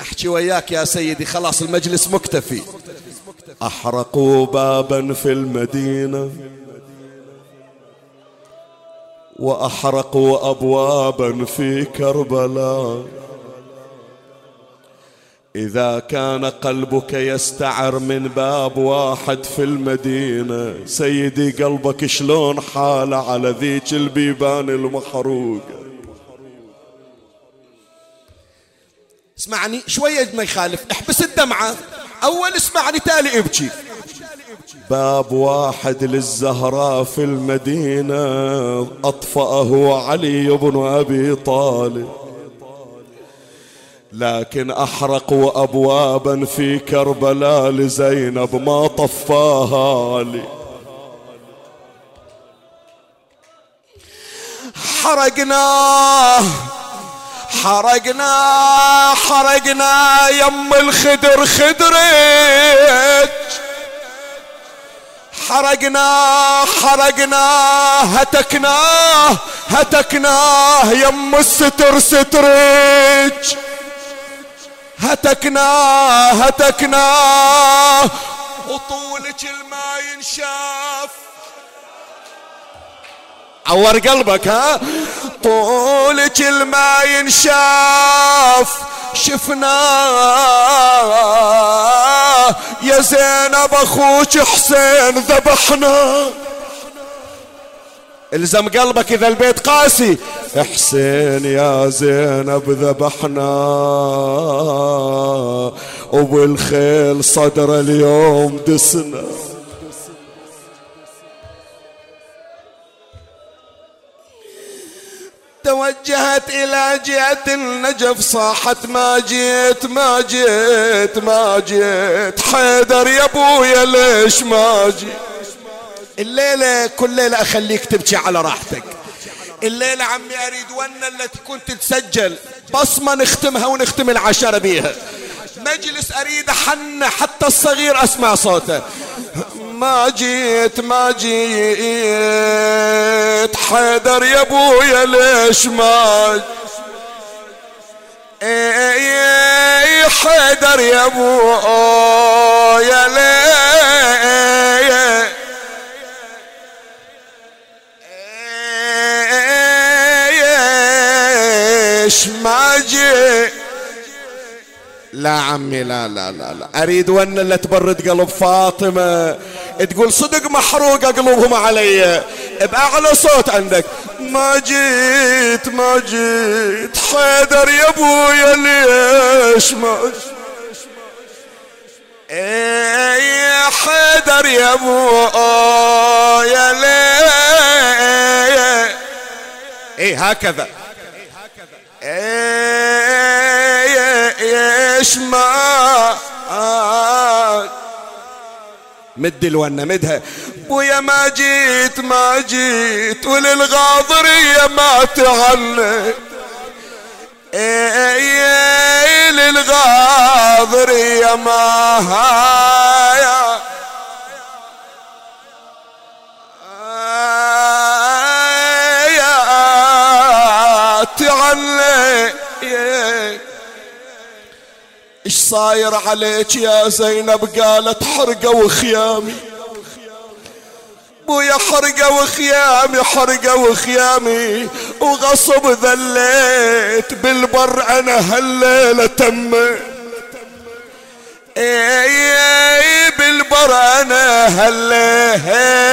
أحكي وياك يا سيدي خلاص المجلس مكتفي. أحرقوا بابا في المدينة. وأحرقوا أبوابا في كربلاء. إذا كان قلبك يستعر من باب واحد في المدينة سيدي قلبك شلون حال على ذيك البيبان المحروقة؟ اسمعني شوية ما يخالف احبس الدمعة. أول اسمعني تالي ابكي. باب واحد للزهراء في المدينة أطفأه علي بن أبي طالب. لكن أحرقوا أبوابا في كربلاء لزينب ما طفاها لي. حرقناه حرقنا حرقنا يم الخدر خدرك. حرقنا حرقنا هتكناه هتكناه يم الستر سترك. هتكناه هتكناه وطولك الماء ينشاف. عور قلبك ها؟ طولك الماء ينشاف. شفنا يا زينب أخوك حسين ذبحنا. إلزم قلبك إذا البيت قاسي. حسين يا زينب ذبحنا وبالخيل صدر اليوم دسنا. توجهت إلى جهة النجف صاحت ما جيت ما جيت ما جيت. حيدر يا أبويا ليش ما جيت؟ الليلة كل ليلة أخليك تبكي على راحتك. الليلة عمي أريد ون التي كنت تسجل بصمة نختمها ونختم العشرة بيها. مجلس أريد حن حتى الصغير أسمع صوته. ما جيت ما جيت حيدر يا أبويا ليش ما اي حيدر يا أبويا ليش ما جيت لا عمي لا لا لا لا. أريد ون اللي تبرد قلب فاطمة. تقول صدق محروقه قلوبهم علي. بأعلى صوت عندك. ما جيت ما جيت. حيدر يا أبويا ليش ما إيه يا حيدر يا أبويا ليش؟ إيه هكذا. إيش ما مد الونة مدها. بويا ما جيت ما جيت وللغاضرية ما تعنت اي للغاضرية ما هايا. تعني إيش صاير عليك يا زينب؟ قالت حرقة وخيامي. بويا حرقة وخيامي حرقة وخيامي. وغصب ذليت بالبر أنا هالليلة تمت اي بالبر أنا هالليلة.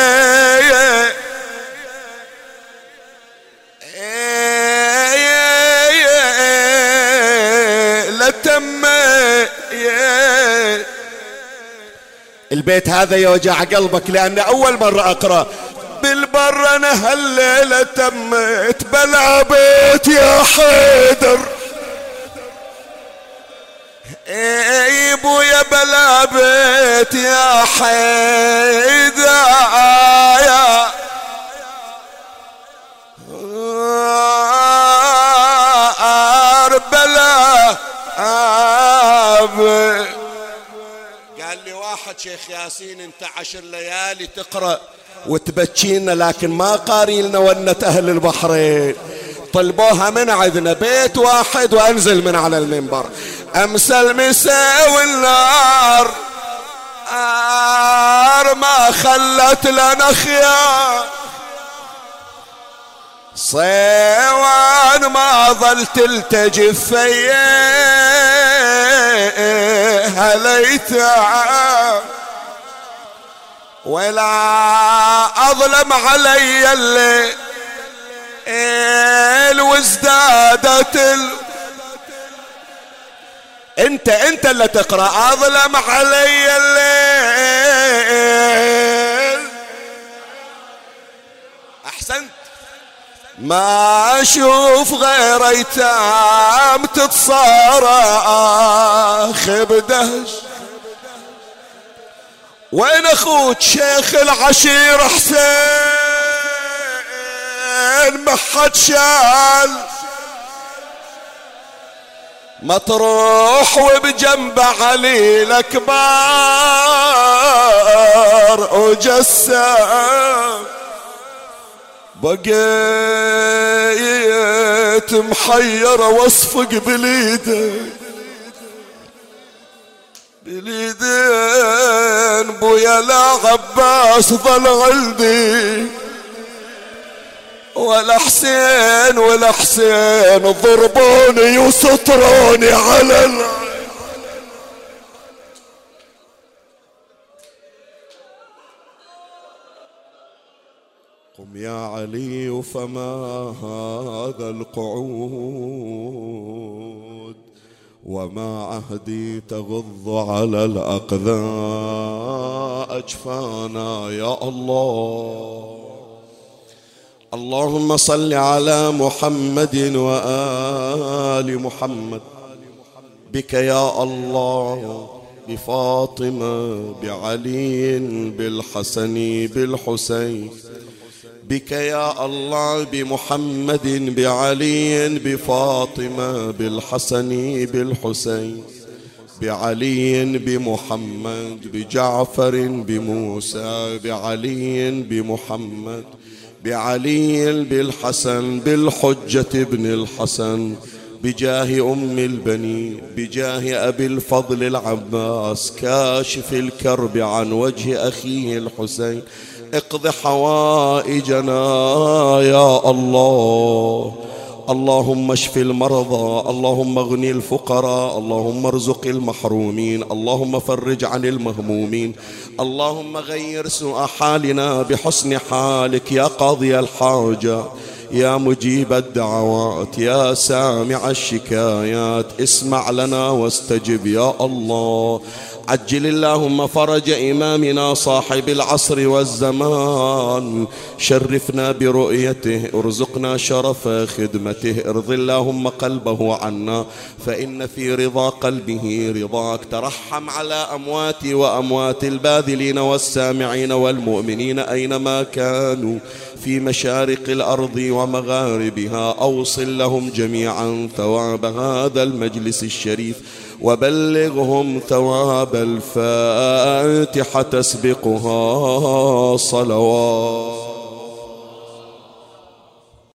البيت هذا يوجع قلبك لأن أول مرة أقرأ. بالبر أنا هالليلة تمت بلا بيت يا حيدر. إي ابويا بلا بيت يا حيدر. يا بلا قال لي واحد شيخ ياسين انت عشر ليالي تقرأ وتبكينا لكن ما قاري لنا ونة أهل البحرين. طلبوها من عندنا بيت واحد وأنزل من على المنبر. امسى المساء والنار. ما خلت لنا خيار. صيوان ما ظل تلتجف هليت ولا أظلم علي الليل وازدادت ال... انت انت اللي تقرأ. أظلم علي الليل. ما أشوف غير أيتام تتصارخ بدهش. وين أخوك شيخ العشير حسين؟ ما حد شال. مطروح وبجنب علي الأكبر وجسام بقيت محير واصفق بليدك بليدين بويا لا عباس ظل عندي. ولا حسين ولا حسين ضربوني وسطروني على ال... يا علي فما هذا القعود؟ وما عهدي تغض على الأقذاء أجفانا يا الله. اللهم صل على محمد وآل محمد. بك يا الله بفاطمة بعلي بالحسن بالحسين. بك يا الله بمحمد بعلي بفاطمة بالحسن بالحسين بعلي بمحمد بجعفر بموسى بعلي بمحمد بعلي بالحسن بالحجة ابن الحسن بجاه أم البنين بجاه أبي الفضل العباس كاشف الكرب عن وجه أخيه الحسين اقض حوائجنا يا الله. اللهم اشف المرضى اللهم اغني الفقراء اللهم ارزق المحرومين اللهم فرج عن المهمومين اللهم غير سوء حالنا بحسن حالك يا قاضي الحاجة يا مجيب الدعوات يا سامع الشكايات اسمع لنا واستجب يا الله. عجل اللهم فرج إمامنا صاحب العصر والزمان. شرفنا برؤيته ارزقنا شرف خدمته. ارض اللهم قلبه عنا فإن في رضا قلبه رضاك. ترحم على أمواتي وأموات الباذلين والسامعين والمؤمنين أينما كانوا. في مشارق الأرض ومغاربها أوصل لهم جميعا ثواب هذا المجلس الشريف. وبلغهم ثواب الفاتحة تسبقها صلوات.